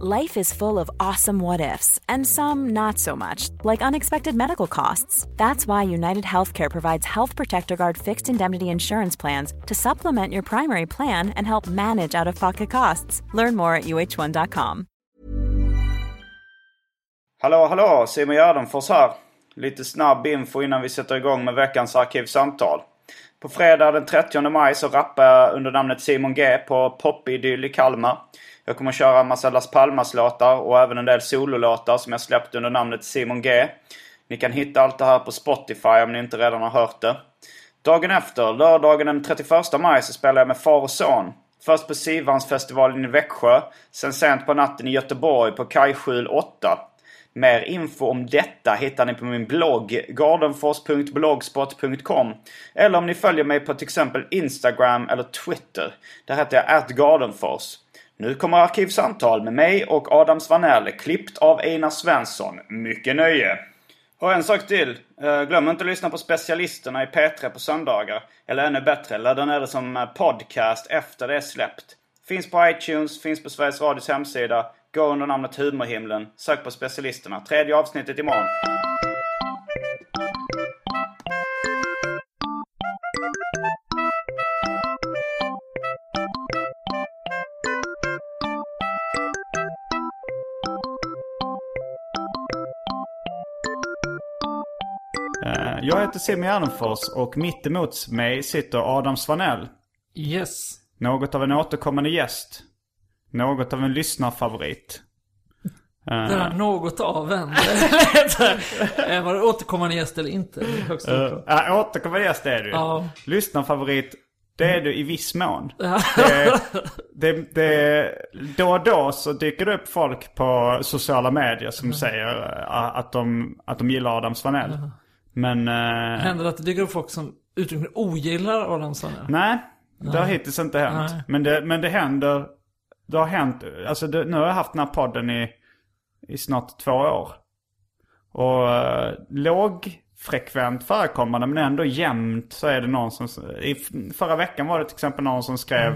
Life is full of awesome what ifs, and some not so much, like unexpected medical costs. That's why United Healthcare provides Health Protector Guard fixed indemnity insurance plans to supplement your primary plan and help manage out of pocket costs. Learn more at uh1.com. Hallå, hallå! Simon Gärdenfors här. Lite snabb info innan vi sätter igång med veckans arkivsamtal. På fredag den 30 maj så rappar jag under namnet Simon G på Popidyll i Kalmar. Jag kommer köra en massa Las Palmas-låtar och även en del sololåtar som jag släppt under namnet Simon G. Ni kan hitta allt det här på Spotify om ni inte redan har hört det. Dagen efter, lördagen den 31 maj, så spelar jag med far och son. Först på Sivansfestivalen i Växjö, sen sent på natten i Göteborg på Kajskjul 8. Mer info om detta hittar ni på min blogg gardenfors.blogspot.com Eller om ni följer mig på till exempel Instagram eller Twitter. Där heter jag atgardenfors. Nu kommer Arkivsamtal med mig och Adam Svanell, klippt av Einar Svensson. Mycket nöje! Och en sak till. Eh, glöm inte att lyssna på specialisterna i P3 på söndagar. Eller ännu bättre, ladda ner det som eh, podcast efter det är släppt. Finns på iTunes, finns på Sveriges Radios hemsida. Gå under namnet Humorhimlen. Sök på specialisterna. Tredje avsnittet imorgon. Jag heter Simon Gärdenfors och mitt emot mig sitter Adam Svanell. Yes. Något av en återkommande gäst. Något av en lyssnarfavorit. Det är något av en. Eh, Var det återkommande gäst eller inte? Högst Uh, ja, återkommande gäst är du. Ja. Lyssnarfavorit, det är du i viss mån. Det, det, det, då och då så dyker det upp folk på sociala medier som säger eh, att de, att de gillar Adam Svanell. Men eh, Händer det att det dyker upp folk som uttryckligen ogillar Adam Svanell? nej, det har hittills inte hänt. Nej. Men det, men det händer, det har hänt, alltså det, nu har jag haft den här podden i, i snart två år. Och eh, lågfrekvent förekommande men ändå jämnt så är det någon som... I förra veckan var det till exempel någon som skrev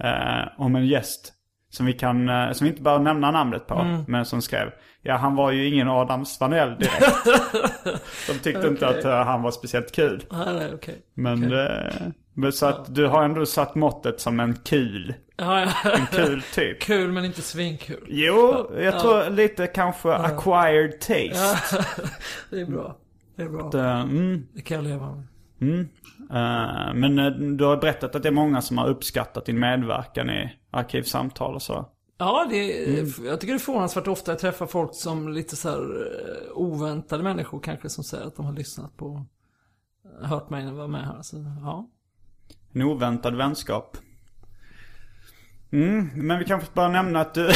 eh, om en gäst. Som vi kan, eh, som vi inte behöver nämna namnet på. Men som skrev, ja han var ju ingen Adam Svanell direkt. De tyckte inte att eh, han var speciellt kul. Nej, nej, okej. Men, det, men så att du har ändå satt måttet som en kul. Ja, ja. En kul typ. Kul men inte svinkul. Jo, jag tror lite kanske acquired taste. Det är bra. Det är bra. Eh, Mm. Det kan jag leva med. Eh, men eh, du har berättat att det är många som har uppskattat din medverkan i arkivsamtal och så. Ja, det är, jag tycker det är förvånansvärt ofta jag träffar folk som lite så här eh, oväntade människor kanske som säger att de har lyssnat på, hört mig när jag var med här. Så, ja. En oväntad vänskap. Mm, men vi kan bara nämna att du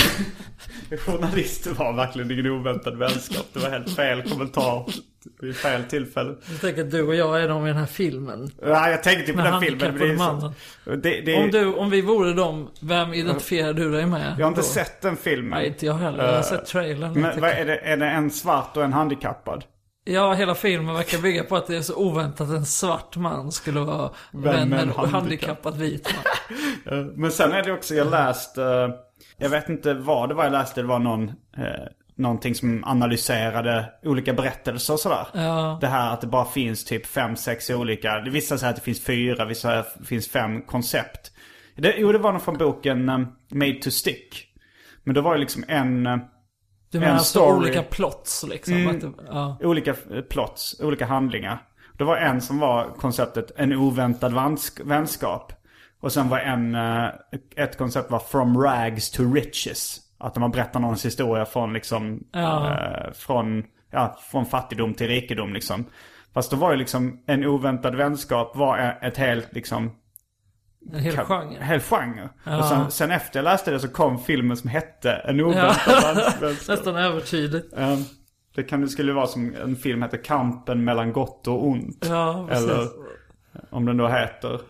journalist var verkligen ingen oväntad vänskap. Det var helt fel kommentar vid fel tillfälle. Jag tänker att du och jag är de i den här filmen. Ja, jag tänkte på Med den filmen. det är. Det, det, Om, du, om vi vore dem, vem identifierar du dig med? jag har inte då? sett den filmen. Nej, inte jag heller. Jag har Eh, sett trailern. Men vad är det? Är det en svart och en handikappad? Ja, hela filmen verkar bygga på att det är så oväntat att en svart man skulle vara vän med en handikapp? handikappad vit man. Eh, Men sen är det också, jag läst, eh, jag vet inte vad det var jag läste, det var någon, eh, någonting som analyserade olika berättelser och sådär. Ja. Det här att det bara finns typ fem, sex olika, vissa säger att det finns fyra, vissa säger att det finns fem koncept. Det, jo, det var nog från boken Made to Stick. Men det var ju liksom en, Du menar En alltså story. olika plots liksom? Mm. Det, ja. olika eh, plots, olika handlingar. Det var en som var konceptet en oväntad vänskap. Och sen var en, eh, ett koncept var from rags to riches. Att man berättar någons historia från liksom, Ja. eh, från, ja, från fattigdom till rikedom liksom. Fast då var ju liksom en oväntad vänskap var ett helt liksom En hel ka- genre. hel genre. Ja. Och sen, sen efter jag läste det så kom filmen som hette En oväntad Ja. Nästan övertydligt. Um, Det kan, det skulle vara som en film heter Kampen mellan gott och ont. Ja, precis. Eller om den då heter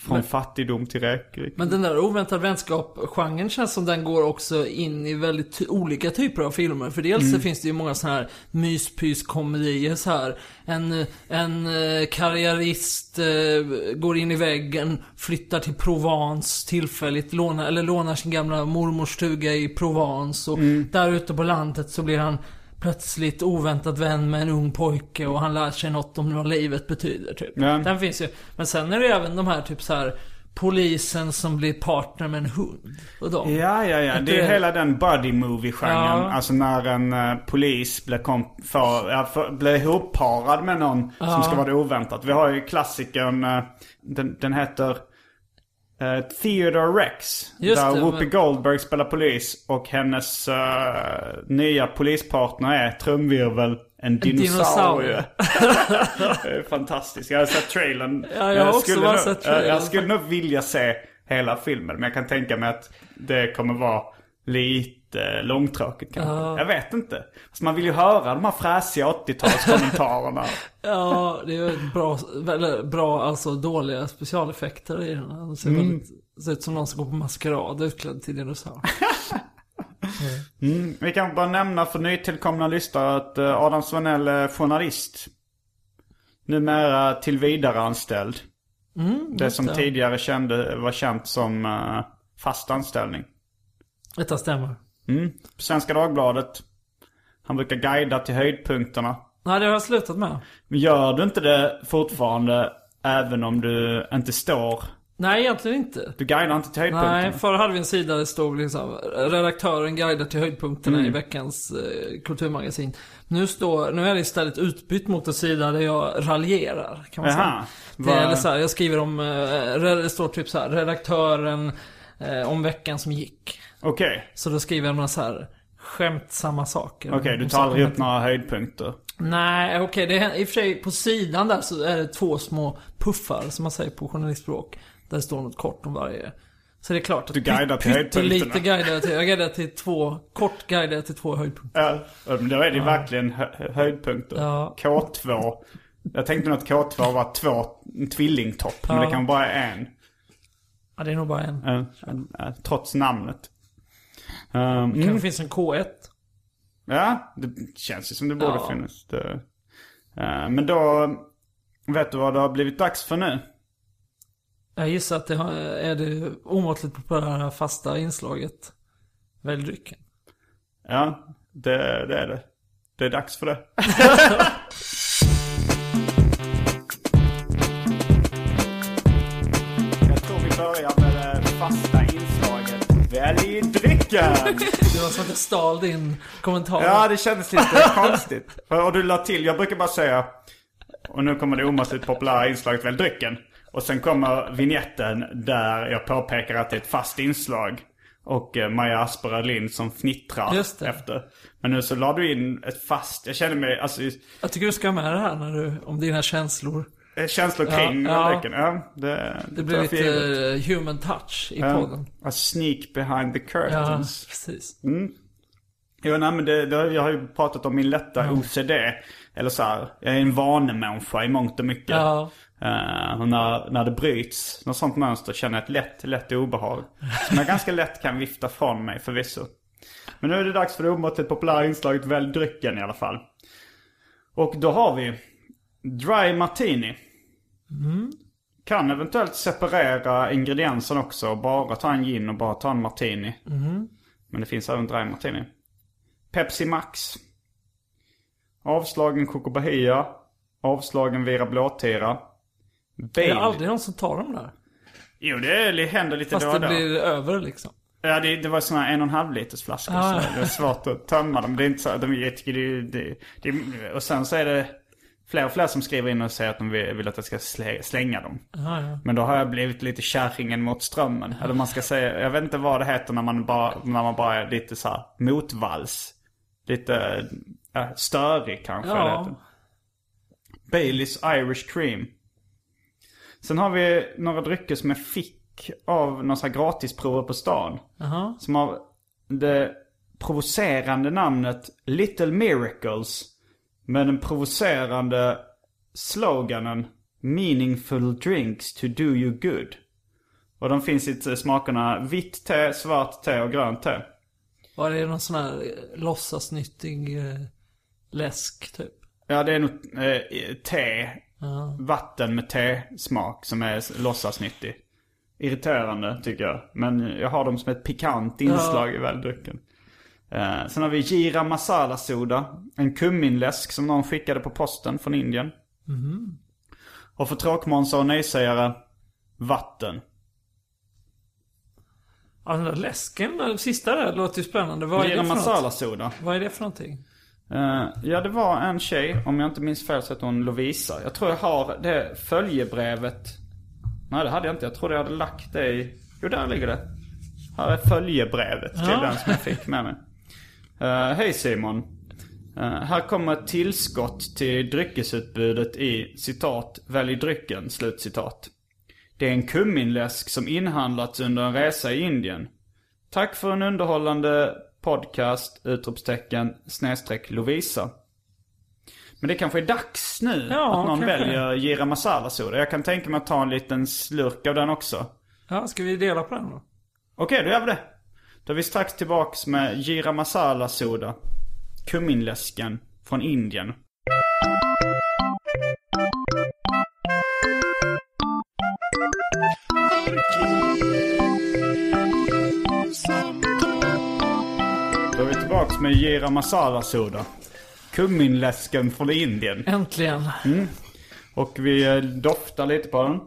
Från fattigdom till räkrik. Men den där oväntad vänskap-genren känns som den går också in i väldigt olika typer av filmer. För dels så finns det ju många sådana här myspys-komedier så här. En, en eh, karriärist eh, går in i väggen, flyttar till Provence tillfälligt, lånar, eller lånar sin gamla mormors stuga i Provence. Och där ute på landet så blir han plötsligt oväntat vän med en ung pojke och han lär sig något om vad livet betyder typ. Ja. Den finns ju. Men sen är det även de här typ så här polisen som blir partner med en hund. Och de. Ja, ja, ja. Det är det- hela den buddy movie-genren. Ja. Alltså när en eh, polis blir, kom- för, ja, för, blir ihopparad med någon som ska vara det oväntat. Vi har ju klassikern, eh, den, den heter eh, Theodore Rex. Just där det, Whoopi men- Goldberg spelar polis och hennes eh, nya polispartner är trumvirvel, en dinosaurie. dinosaurie. fantastiskt. Jag har sett trailern. Ja, jag har också skulle bara nog, sett eh, Jag trailern. skulle nog vilja se hela filmen. Men jag kan tänka mig att det kommer vara lite långtråkigt kanske. Ja. Jag vet inte. Fast man vill ju höra de här fräsiga 80-talskommentarerna. Ja, det är ju bra, väldigt bra, alltså dåliga specialeffekter i den. Det ser väldigt, ser ut som någon som går på maskerad utklädd till dinosaur. Mm. Vi kan bara nämna för nytillkomna lyssnare att eh, Adam Svanell är journalist. Numera tillvidareanställd. det som det. tidigare kände, var känt som eh, fast anställning. Detta stämmer. Mm. Svenska Dagbladet. Han brukar guida till höjdpunkterna. Nej, det har jag slutat med. Men Gör du inte det fortfarande även om du inte står? Nej, egentligen inte. Du guidar inte till höjdpunkterna? Nej, förr hade vi en sida där det stod liksom redaktören guidar till höjdpunkterna Mm. i veckans eh, kulturmagasin. Nu står, nu är det istället utbytt mot en sida där jag raljerar, kan man Jaha. säga. Det är eller så här, jag skriver om, eh, det står typ så här, redaktören eh, om veckan som gick. Okej. Så då skriver jag några så här skämtsamma saker. Okej, du Om tar aldrig upp några höjdpunkter. Nej, okej. det är, I och för sig, på sidan där så är det två små puffar, som man säger på journalistspråk. Där det står något kort om varje. Så det är klart att Du guidar till höjdpunkterna. guidar jag till. Jag guidar till två, kort guidar jag till två höjdpunkter. Ja, men då är det verkligen hö- höjdpunkter. Ja. K2. Jag tänkte nog att K2 var två, tvillingtopp. Men Ja. det kan vara en. Ja, det är nog bara en. Trots namnet. Um, Kanske mm. finns en K1. Ja, det känns ju som det borde Ja. finnas. Det, eh, men då, vet du vad det har blivit dags för nu? Jag gissar att det har- är det omåttligt populära fasta inslaget. Välj drycken. Ja, det, det är det. Det är dags för det. Jag tror vi börjar med det fasta inslaget. Välj drycken! Det var som att jag stal din kommentar. Ja, det kändes lite konstigt. Och du la till, jag brukar bara säga, och nu kommer det omåttligt populära inslaget Välj drycken. Och sen kommer vignetten där jag påpekar att det är ett fast inslag. Och eh, Maja Asperö Lind som fnittrar efter. Men nu så la du in ett fast, jag känner mig, alltså Jag tycker du ska ha med det här när du, om dina känslor. Eh, känslor kring Ja, ja, ja. Ja, det, Det blir lite human touch i Ja, podden. A sneak behind the Ja, curtains. precis. Jo, nej, men det, det, jag har ju pratat om min lätta OCD. Eller så här, jag är en vanemänniska i mångt och mycket. Ja. Eh, och när, när det bryts, något sånt mönster, känner jag ett lätt, lätt obehag. Som jag ganska lätt kan vifta från mig förvisso. Men nu är det dags för det omåttligt populära inslaget Välj drycken i alla fall. Och då har vi Dry Martini. Kan eventuellt separera ingredienserna också. Bara ta en gin och bara ta en martini. Men det finns även Dry Martini. Pepsi Max. Avslagen Coco Bahia. Avslagen Vira Blåtira. Det är Bale. aldrig någon som tar dem där. Jo, det händer lite Fast då det och då. blir över liksom. Ja, det, det var såna en och en halv liters flaskor. Ah. Så det är svårt att tömma dem. Det är inte så, de, jag tycker det, det, det, Och sen så är det fler och fler som skriver in och säger att de vill, att jag ska slä, slänga dem. Ja, ja. Men då har jag blivit lite kärringen mot strömmen. Eller man ska säga, jag vet inte vad det heter när man bara, när man bara är lite så här motvalls. Lite äh, störig kanske. Ja. det heter. Baileys Irish Cream. Sen har vi några drycker som jag fick av några gratisprover på stan. Jaha. Som har det provocerande namnet Little Miracles med den provocerande sloganen Meaningful drinks to do you good. Och de finns i smakerna vitt te, svart te och grönt te. Var det någon sån här eh, låtsasnyttig eh, läsk typ? Ja, det är nog eh, te. Vatten med te-smak som är låtsasnyttig. Irriterande tycker jag. Men jag har dem som ett pikant inslag i väldrycken. Eh, sen har vi Jira Masala Soda. En kumminläsk som någon skickade på posten från Indien. Och för tråkmånsar och nejsägare, vatten. Ja, den där läsken, den sista där låter ju spännande. Vad är Jira det för Masala något? Soda. Vad är det för någonting? Eh, ja, det var en tjej, om jag inte minns fel så hette hon Lovisa. Jag tror jag har det följebrevet. Nej, det hade jag inte. Jag trodde jag hade lagt det i... Jo, där ligger det. Här är följebrevet till Ja. den som jag fick med mig. Eh, Hej Simon. Eh, här kommer ett tillskott till dryckesutbudet i citat Välj drycken, slutcitat. Det är en kumminläsk som inhandlats under en resa i Indien. Tack för en underhållande podcast, utropstecken, snedstreck Lovisa. Men det kanske är dags nu Ja, att någon kanske. väljer Jira Masala Soda. Jag kan tänka mig att ta en liten slurk av den också. Ja, ska vi dela på den då? Okej, då gör vi det. Då är vi strax tillbaks med Jira Masala Soda. Kumminläsken från Indien. Då är vi tillbaks med Jira Masala Soda. Kumminläsken från Indien. Äntligen. Och vi eh, doftar lite på den.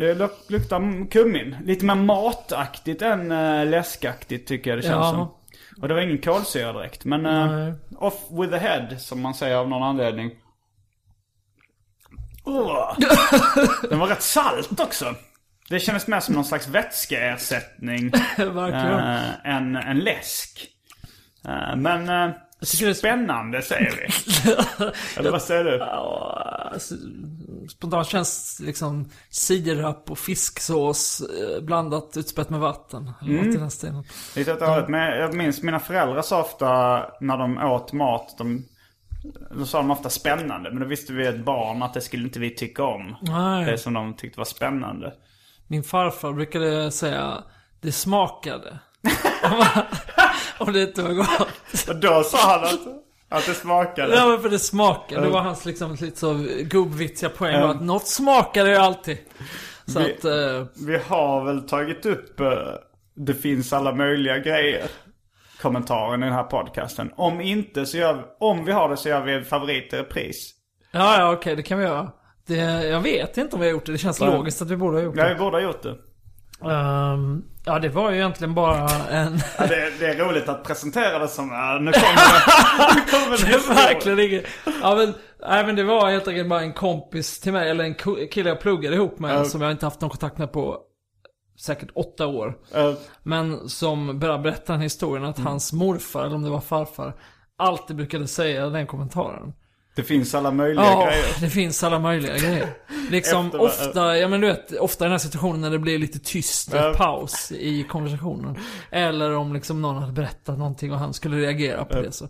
Det luk- luktar kummin. Lite mer mataktigt än äh, läskaktigt tycker jag det känns Ja. som. Och det var ingen kolsyra direkt. Men eh, Nej. off with the head som man säger av någon anledning. Åh. Den var rätt salt också. Det kändes mer som någon slags vätskeersättning Verkligen. äh, än en läsk. Äh, men äh, det spännande säger vi. Eller vad säger du? Ja, alltså, Spontant känns liksom sirap och fisksås eh, blandat utspätt med vatten. Eller något i den stilen. Lite åt hållet. Men jag minns mina föräldrar sa ofta när de åt mat. De, då sa de ofta spännande. Men då visste vi ett barn att det skulle inte vi tycka om. Nej. Det som de tyckte var spännande. Min farfar brukade säga det smakade. Om det inte var gott. Och då sa han att, att det smakade. Ja men för det smakade. Det var hans liksom lite så gubbvitsiga poäng. Ja. var Att något smakade ju alltid. Så Vi- att, eh, Vi har väl tagit upp eh, Det finns alla möjliga grejer. Kommentaren i den här podcasten. Om inte så gör vi, om vi har det så gör vi en favorit i repris. ja ja okej det kan vi göra. Det, jag vet inte om vi har gjort det. Det känns Nej. logiskt att vi borde ha gjort Ja, det. vi borde ha gjort det. Ehm, ja det var ju egentligen bara en... Ja, det, det är roligt att presentera det som, ja, nu kommer det. Nu kommer Det det verkligen inget. Ja men, nej men det var helt enkelt bara en kompis till mig, eller en kille jag pluggade ihop med, Ja. som jag inte haft någon kontakt med på säkert åtta år. Eh, Men som ber- berättar den historien att hans morfar, eller om det var farfar, alltid brukade säga den kommentaren. Det finns alla möjliga Ja, grejer. det finns alla möjliga grejer. Liksom Efter- ofta, ja men du vet, ofta i den här situationen när det blir lite tyst, Ja. paus i konversationen. Eller om liksom någon hade berättat någonting och han skulle reagera på det så.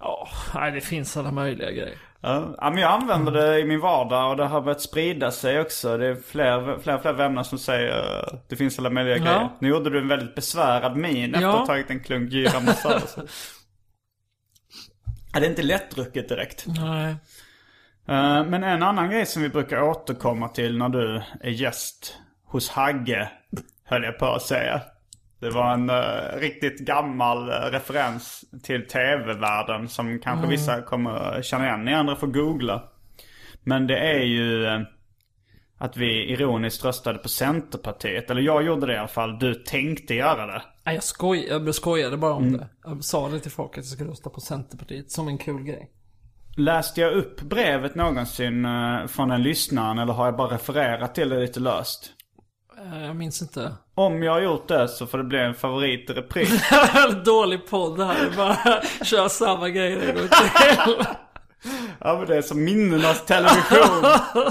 Ja, nej det finns alla möjliga grejer. Ja, men jag använder det i min vardag och det har börjat sprida sig också. Det är fler, fler, fler vänner som säger det finns alla möjliga Ja. grejer. Nu gjorde du en väldigt besvärad min efter att ha tagit en klunk. Så. ja, det är inte lättdrucket direkt. Nej. Eh, men en annan grej som vi brukar återkomma till när du är gäst hos Hagge, höll jag på att säga. Det var en eh, riktigt gammal eh, referens till tv-världen som kanske vissa kommer känna igen. Ni andra får googla. Men det är ju eh, att vi ironiskt röstade på Centerpartiet. Eller jag gjorde det i alla fall. Du tänkte göra det. Nej, jag, skoj, jag skojade bara om Mm. det. Jag sa det till folk att jag skulle rösta på Centerpartiet som en kul grej. Läste jag upp brevet någonsin eh, från en lyssnare eller har jag bara refererat till det lite löst? Eh, Jag minns inte. Om jag har gjort det så får det bli en favorit i repris. Dålig podd här. Det är Bara kör samma grejer en gång till. ja men det är som minnenas television.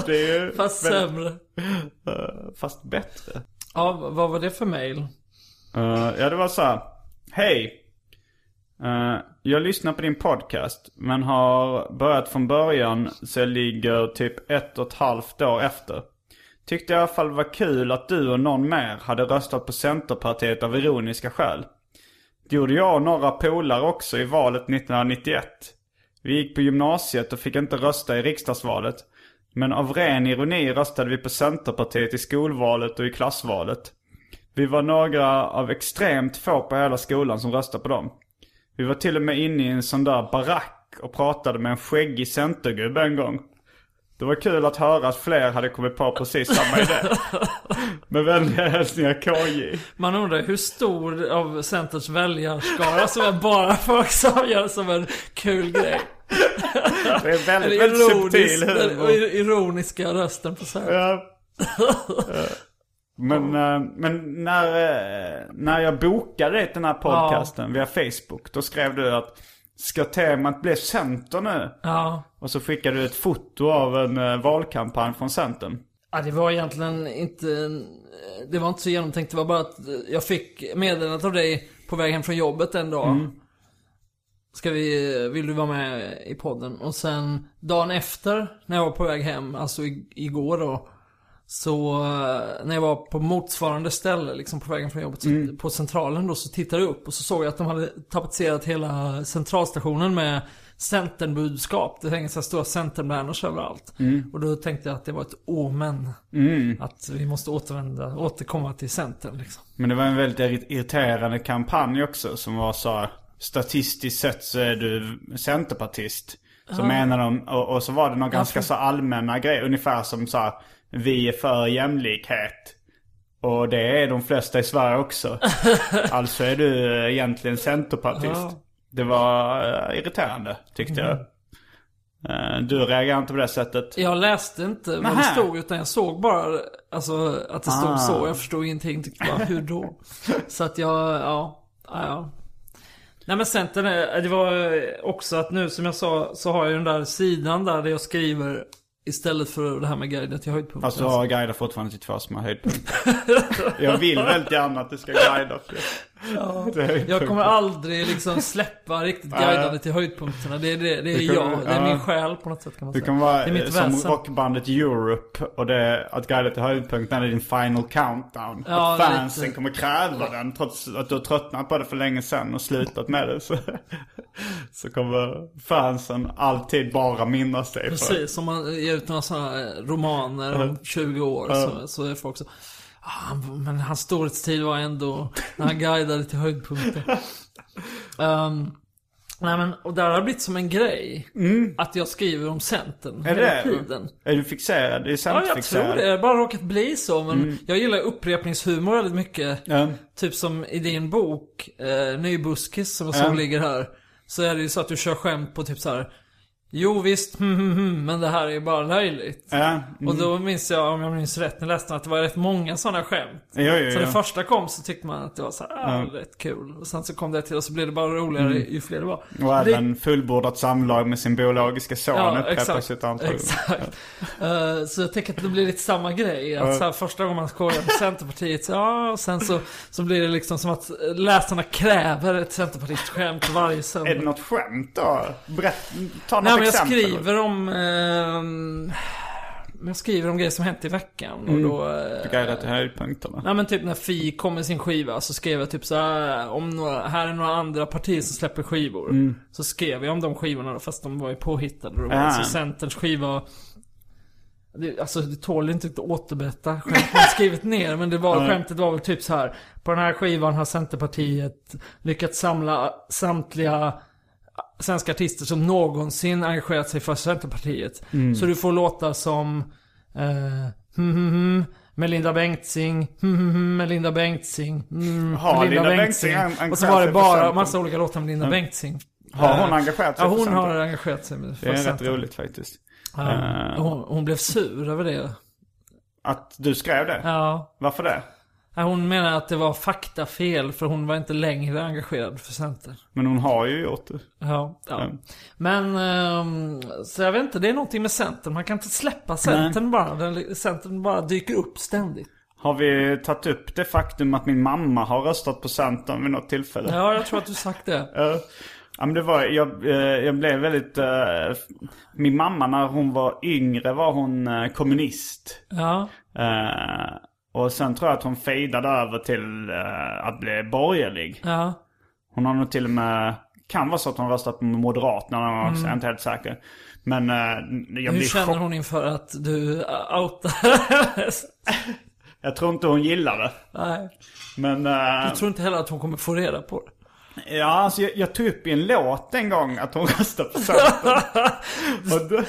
Det är ju Fast väldigt- sämre. eh, fast bättre. Ja, vad var det för mail? Eh, ja det var så här. Hej. Eh, jag lyssnar på din podcast men har börjat från början så jag ligger typ ett och ett halvt år efter. Tyckte i alla fall var kul att du och någon mer hade röstat på Centerpartiet av ironiska skäl. Det gjorde jag och några polare också i valet 1991. Vi gick på gymnasiet och fick inte rösta i riksdagsvalet. Men av ren ironi röstade vi på Centerpartiet i skolvalet och i klassvalet. Vi var några av extremt få på hela skolan som röstade på dem. Vi var till och med inne i en sån där barack och pratade med en skäggig centergubbe en gång. Det var kul att höra att fler hade kommit på precis samma idé. Med vänliga hälsningar KJ. Man undrar hur stor av Centerns väljarskara som är bara folk som gör som en kul grej. Det är väldigt, Eller väldigt subtil ironisk, humor. ironiska rösten på Center. Ja. Men, eh, men när, eh, när jag bokade den här podcasten via Facebook. Då skrev du att ska temat bli Center nu? Ja. Och så skickade du ett foto av en eh, valkampanj från Centern. Ja, det var egentligen inte... Det var inte så genomtänkt. Det var bara att jag fick meddelandet av dig på väg hem från jobbet en dag. Ska vi, vill du vara med i podden? Och sen dagen efter, när jag var på väg hem, alltså igår då. Så eh, när jag var på motsvarande ställe, liksom på vägen från jobbet, så, på centralen då, så tittade jag upp och så såg jag att de hade tapetserat hela centralstationen med Centernbudskap. Det hänger så här stora Centernbanners överallt. Och då tänkte jag att det var ett omen. Att vi måste återvända, återkomma till Centern liksom. Men det var en väldigt irri- irriterande kampanj också som var så här, Statistiskt sett så är du centerpartist. Så menar de, och, och så var det någon ganska så allmänna grejer. Ungefär som så här, vi är för jämlikhet. Och det är de flesta i Sverige också. alltså är du eh, egentligen centerpartist. Ja. Det var eh, irriterande tyckte jag. Eh, du reagerar inte på det sättet? Jag läste inte vad det stod utan jag såg bara alltså, att det stod Ah. så. Jag förstod ingenting. Tyckte bara, hur då? Så att jag, ja, ja. Nej men Centern, det var också att nu som jag sa så har jag den där sidan där, där jag skriver istället för det här med guiden till höjdpunkten. Fast du har guider fortfarande till två små höjdpunkter. jag vill väldigt gärna att du ska guida fler. Jag kommer aldrig liksom släppa riktigt guidande till höjdpunkterna. Det är, det, det är Du kommer- jag. Det är min själ på något sätt kan man Du säga. kan vara det är mitt eh, som väsen. rockbandet Europe och det, att guida till höjdpunkten är din final countdown. Ja, att fansen lite. kommer kräva den trots att du har tröttnat på det för länge sedan och slutat med det. Så, så kommer fansen alltid bara minnas dig. Precis, om man ger ut några sådana romaner om 20 år så, så är folk så han- Men hans storhetstid var ändå när han guidade till höjdpunkter. um, nej men, och där har det blivit som en grej. Att jag skriver om Centern Mm. Är hela det? tiden. Är du fixerad? Är du Ja, jag centerfixerad? tror det. Det har bara råkat bli så. Men jag gillar upprepningshumor väldigt mycket. Ja. Typ som i din bok, eh, Nybuskis, som jag Ja. såg ligger här. Så är det ju så att du kör skämt på typ så här. Jo visst, hm, hm, men det här är ju bara löjligt. Mm. Och då minns jag, om jag minns rätt, när jag läste att det var rätt många sådana skämt. Jo, jo, Så jo. när första kom så tyckte man att det var så här, ah, rätt kul. Och sen så kom det till och så blev det bara roligare ju fler det var. Och även fullbordat samlag med sin biologiska son Ja, upprepas ett antal. Exakt. Eh, så jag tänker att det blir lite samma grej. Att så här, första gången man skojar på Centerpartiet, så, ja, och sen så, så blir det liksom som att läsarna kräver ett Centerpartistiskt skämt varje söndag. Är det något skämt då? Berätt, ta något men jag exempel. skriver om... ehm, jag skriver om grejer som hänt i veckan. Och då... eh, Du guidar till höjdpunkterna. Nej men typ när Fi kom med sin skiva så skrev jag typ så här, om några, här är några andra partier som släpper skivor. Så skrev jag om de skivorna fast de var ju påhittade. Då. Ah. Alltså Centerns skiva det, alltså det tål inte att återberätta skämt man skrivit ner men det var, skämtet var väl typ så här. På den här skivan har Centerpartiet lyckats samla samtliga svenska artister som någonsin engagerat sig för Centerpartiet. Så du får låta som eh, hm, hm, hm, Melinda Bengtzing, hm, hm, hm, Melinda Bengtzing, mm, Har Melinda Linda Bengtzing. Bengtzing en- Och så var det bara massa olika låtar med Linda Bengtzing. Har hon Eh, engagerat sig Ja, hon har engagerat sig med Det är rätt roligt faktiskt. Ja. Eh. Hon, hon blev sur över det. Att du skrev det? Ja. Varför det? Hon menar att det var faktafel för hon var inte längre engagerad för Center. Men hon har ju gjort det. Ja, ja. Mm. Men, ehm, så jag vet inte, det är någonting med Centern. Man kan inte släppa Centern bara. Den, Centern bara dyker upp ständigt. Har vi tagit upp det faktum att min mamma har röstat på Centern vid något tillfälle? Ja, jag tror att du sagt det. Ja. Men det var, jag, eh, jag blev väldigt... eh, min mamma när hon var yngre var hon eh, kommunist. Ja. Och sen tror jag att hon fejdade över till eh, att bli borgerlig. Ja. Hon har nog till och med... Kan vara så att hon röstat på Moderaterna också, jag är inte helt säker. Men eh, jag Hur blir känner chock- hon inför att du uh, outar Jag tror inte hon gillar det. Nej. Men... eh, Jag tror inte heller att hon kommer få reda på det. Ja, alltså jag, jag tog upp i en låt en gång att hon röstade på Centern. och, d-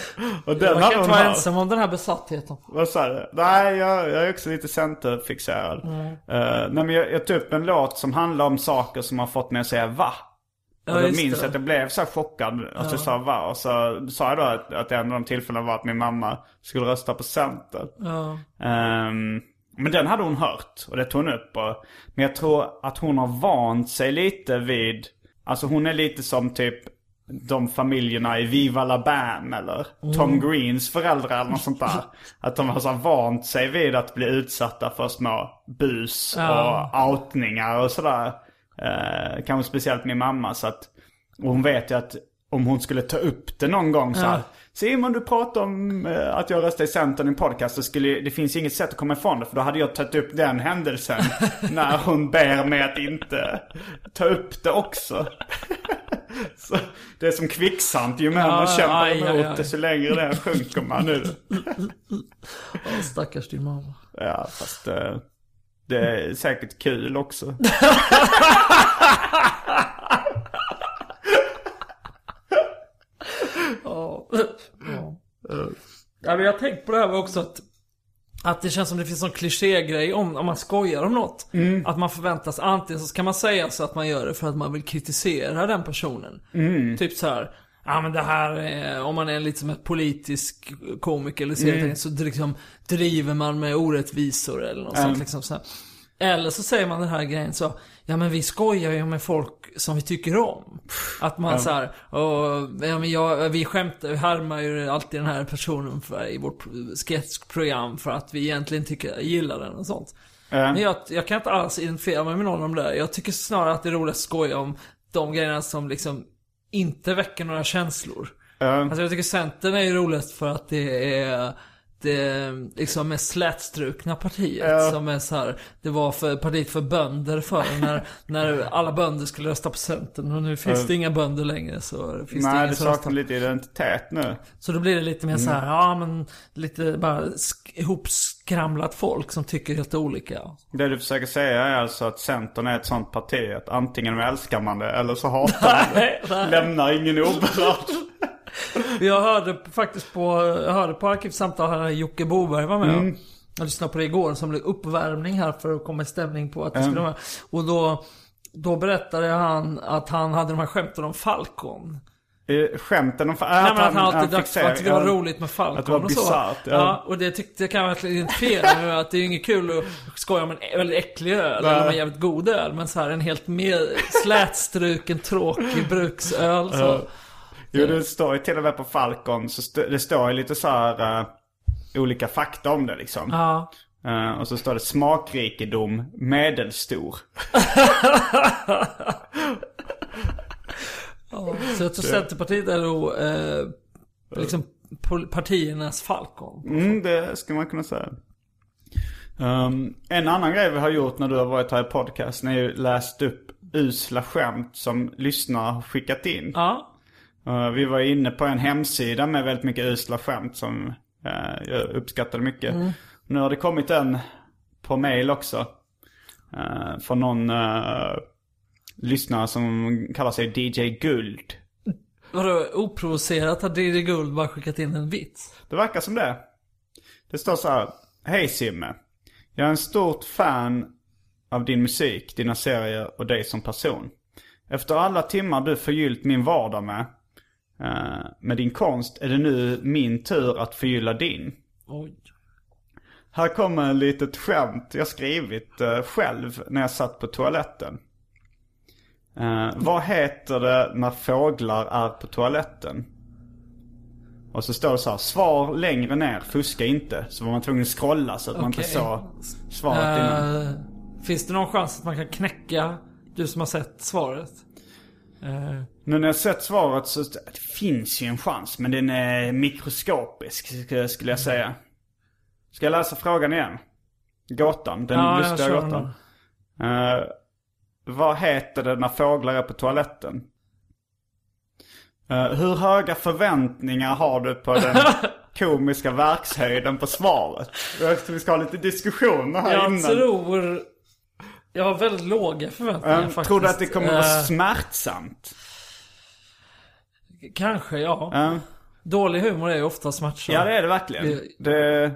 och den Jag kan inte vara ensam om den här besattheten. Vad sa du? Nej, jag, jag är också lite centerfixerad. Mm. Uh, nej, men jag, jag tog upp en låt som handlar om saker som har fått mig att säga va. Ja, och då minns jag att jag blev så här chockad att jag sa va. Och så sa jag då att, att en av de tillfällena var att min mamma skulle rösta på Centern. Ja. Ehm, men den hade hon hört och det tog hon upp. Och, men jag tror att hon har vant sig lite vid, alltså hon är lite som typ de familjerna i Viva La Bam eller Tom Greens föräldrar eller något sånt där. Att de har så vant sig vid att bli utsatta för små bus Ja. och outningar och sådär. Uh, kanske speciellt min mamma så att, och hon vet ju att om hon skulle ta upp det någon gång så här. Ja. Simon du pratar om eh, att jag röstade i Centern i en podcast. Så skulle, det finns inget sätt att komma ifrån det. För då hade jag tagit upp den händelsen. när hon ber mig att inte ta upp det också. så det är som kvicksand. Ju mer man Ja, kämpar aj, emot aj. desto längre ner sjunker man nu. Åh, stackars din mamma. Ja fast eh, det är säkert kul också. Ja. Ja, men jag har tänkt på det här också att att det känns som det finns en klichégrej om, om man skojar om något. Att man förväntas, antingen så ska man säga så att man gör det för att man vill kritisera den personen. Typ så här. Ja men det här är, om man är lite som ett politisk komiker eller serietidning så liksom driver man med orättvisor eller något sånt liksom så här. Eller så säger man den här grejen så, ja men vi skojar ju med folk som vi tycker om. Att man så här, och, ja men jag, vi skämtar, vi härmar ju alltid den här personen för, i vårt sketchprogram för att vi egentligen tycker, gillar den och sånt. Men jag, jag kan inte alls identifiera mig med någon av det där. Jag tycker snarare att det är roligt att skoja om de grejerna som liksom inte väcker några känslor. Alltså jag tycker Centern är ju roligast för att det är det liksom mest slätstrukna partiet som är så här, det var för partiet för bönder förr när, när alla bönder skulle rösta på Centern och nu finns det inga bönder längre så finns det Nej det röstar. saknar lite identitet nu. Så då blir det lite mer så här, ja men lite bara sk- ihopskramlat folk som tycker helt olika. Det du försöker säga är alltså att Centern är ett sånt parti att antingen älskar man det eller så hatar man det. Nej. Lämnar ingen oberörd. Jag hörde faktiskt på, jag hörde på Arkivsamtal här Jocke Boberg var med. Mm. Jag lyssnade på det igår som blev uppvärmning här för att komma i stämning på att det skulle vara. Och då, då berättade han att han hade de här skämten om Falcon. Eh, Skämten om... Äh, Nej men att han alltid för att det var ja. roligt med Falcon Att det var och så. bisarrt, ja. ja. och det tyckte jag kan verkligen identifiera med att det är inget kul att skoja om en väldigt äcklig öl eller om en jävligt god öl. Men så här en helt mer slätstruken, tråkig bruksöl så. Jo det står ju till och med på Falcon så st- det står ju lite så här eh, olika fakta om det liksom. Ja. Eh, och så står det smakrikedom medelstor. Ja, så jag tror Centerpartiet är då eh, liksom partiernas Falcon. Mm, det ska man kunna säga. Um, en annan grej vi har gjort när du har varit här i podcasten är ju läst upp usla skämt som lyssnare har skickat in. Ja. Uh, vi var inne på en hemsida med väldigt mycket usla skämt som uh, jag uppskattade mycket. Nu har det kommit en på mail också. Uh, från någon uh, lyssnare som kallar sig DJ Guld. Vadå oprovocerat har Diddy Guld bara skickat in en vits? Det verkar som det. Det står så här. Hej Simme. Jag är en stort fan av din musik, dina serier och dig som person. Efter alla timmar du förgyllt min vardag med, eh, med din konst är det nu min tur att förgylla din. Oj. Här kommer ett litet skämt jag skrivit eh, själv när jag satt på toaletten. Eh, vad heter det när fåglar är på toaletten? Och så står det så här, svar längre ner, fuska inte. Så var man tvungen att scrolla så att man inte såg svaret innan. Finns det någon chans att man kan knäcka du som har sett svaret? Eh, Nu när jag sett svaret så det finns ju en chans. Men den är mikroskopisk skulle- jag säga. Ska jag läsa frågan igen? Gåtan. Den Ja, jag lustiga gåtan. Eh, vad heter det när fåglar är på toaletten? Eh, hur höga förväntningar har du på den komiska verkshöjden på svaret? Jag tror vi ska ha lite diskussioner här jag innan. tror... Jag har väldigt låga förväntningar Eh, faktiskt. tror du att det kommer vara Eh, smärtsamt? Kanske, ja. Eh, Dålig humor är ju ofta smärtsam. Ja det är det verkligen. Det- Det,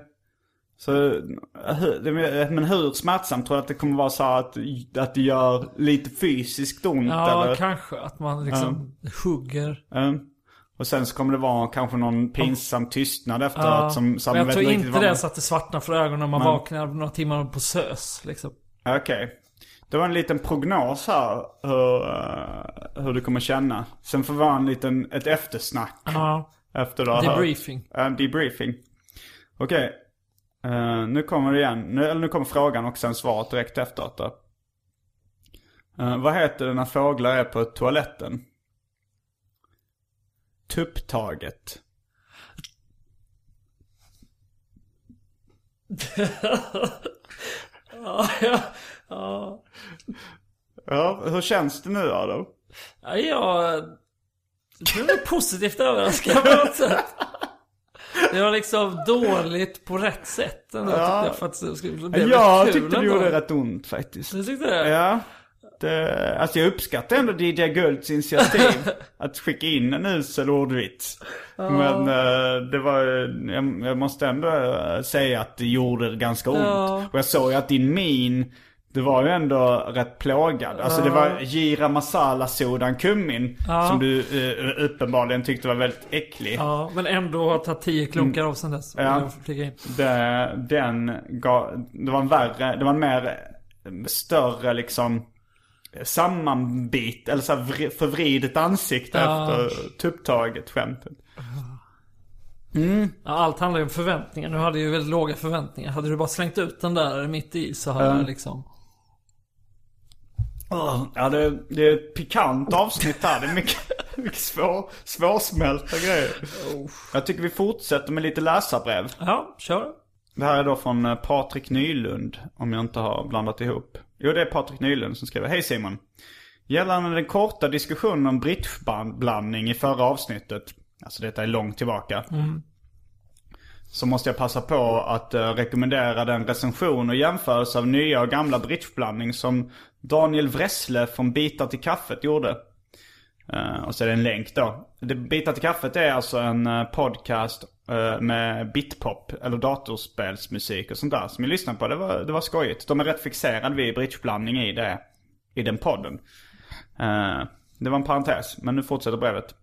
så, hur, men hur smärtsamt tror du att det kommer vara så att, att det gör lite fysiskt ont? Ja, eller? kanske. Att man liksom hugger. Mm. Och sen så kommer det vara kanske någon pinsam tystnad efteråt Ja. som, som Men jag tror inte det man- så att det svartnar för ögonen när man Nej. vaknar några timmar på SÖS. Liksom. Okej. Det var en liten prognos här hur, eh, hur du kommer känna. Sen får det vara en liten, ett eftersnack. Ja. Efter du har hört. Debriefing. En debriefing. Okej. Eh, nu kommer det igen. Nu, eller nu kommer frågan och sen svaret direkt efteråt då. Eh, vad heter det när fåglar är på toaletten? Tupptaget. Ja, ja, ja. Ja, hur känns det nu Adam? Ja, jag... Blev positivt överraskad på något sätt. Det var liksom dåligt på rätt sätt ändå tyckte jag. För att det bli Jag kul tyckte det gjorde rätt ont faktiskt. Du tyckte det? Ja. Det, alltså jag uppskattar ändå DJ Gulds initiativ. att skicka in en usel ordvits. Men eh, det var, jag, måste ändå eh, säga att det gjorde ganska ont. Ja. Och jag såg ju att din min, det var ju ändå rätt plågad. Alltså det var gira masala sodan kummin. Ja. Som du eh, uppenbarligen tyckte var väldigt äcklig. Ja, men ändå har tagit tio klunkar av sen dess. Ja. Det, den gav, det var en värre, det var en mer eh, större liksom sammanbit, eller så här vri- förvridet ansikte Ja. efter tupptaget skämtet. Ja, allt handlar ju om förväntningar. Nu hade jag ju väldigt låga förväntningar. Hade du bara slängt ut den där mitt i så hade Ja. jag liksom... Ja, det, det är ett pikant avsnitt här. Det är mycket, mycket svår, svårsmälta grejer. Jag tycker vi fortsätter med lite läsarbrev. Ja, kör. Det här är då från eh, Patrik Nylund, om jag inte har blandat ihop. Jo, det är Patrik Nylund som skriver. Hej Simon. Gällande den korta diskussionen om bridgeblandning i förra avsnittet. Alltså detta är långt tillbaka. Så måste jag passa på att eh, rekommendera den recension och jämförelse av nya och gamla bridgeblandning som Daniel Wressle från Bitar till kaffet gjorde. Eh, och så är det en länk då. Det, Bitar till kaffet är alltså en eh, podcast eh, med bitpop eller datorspelsmusik och sånt där som jag lyssnade på. Det var, det var skojigt. De är rätt fixerade vid bridgeblandning i det, i den podden. Det var en parentes, men nu fortsätter brevet.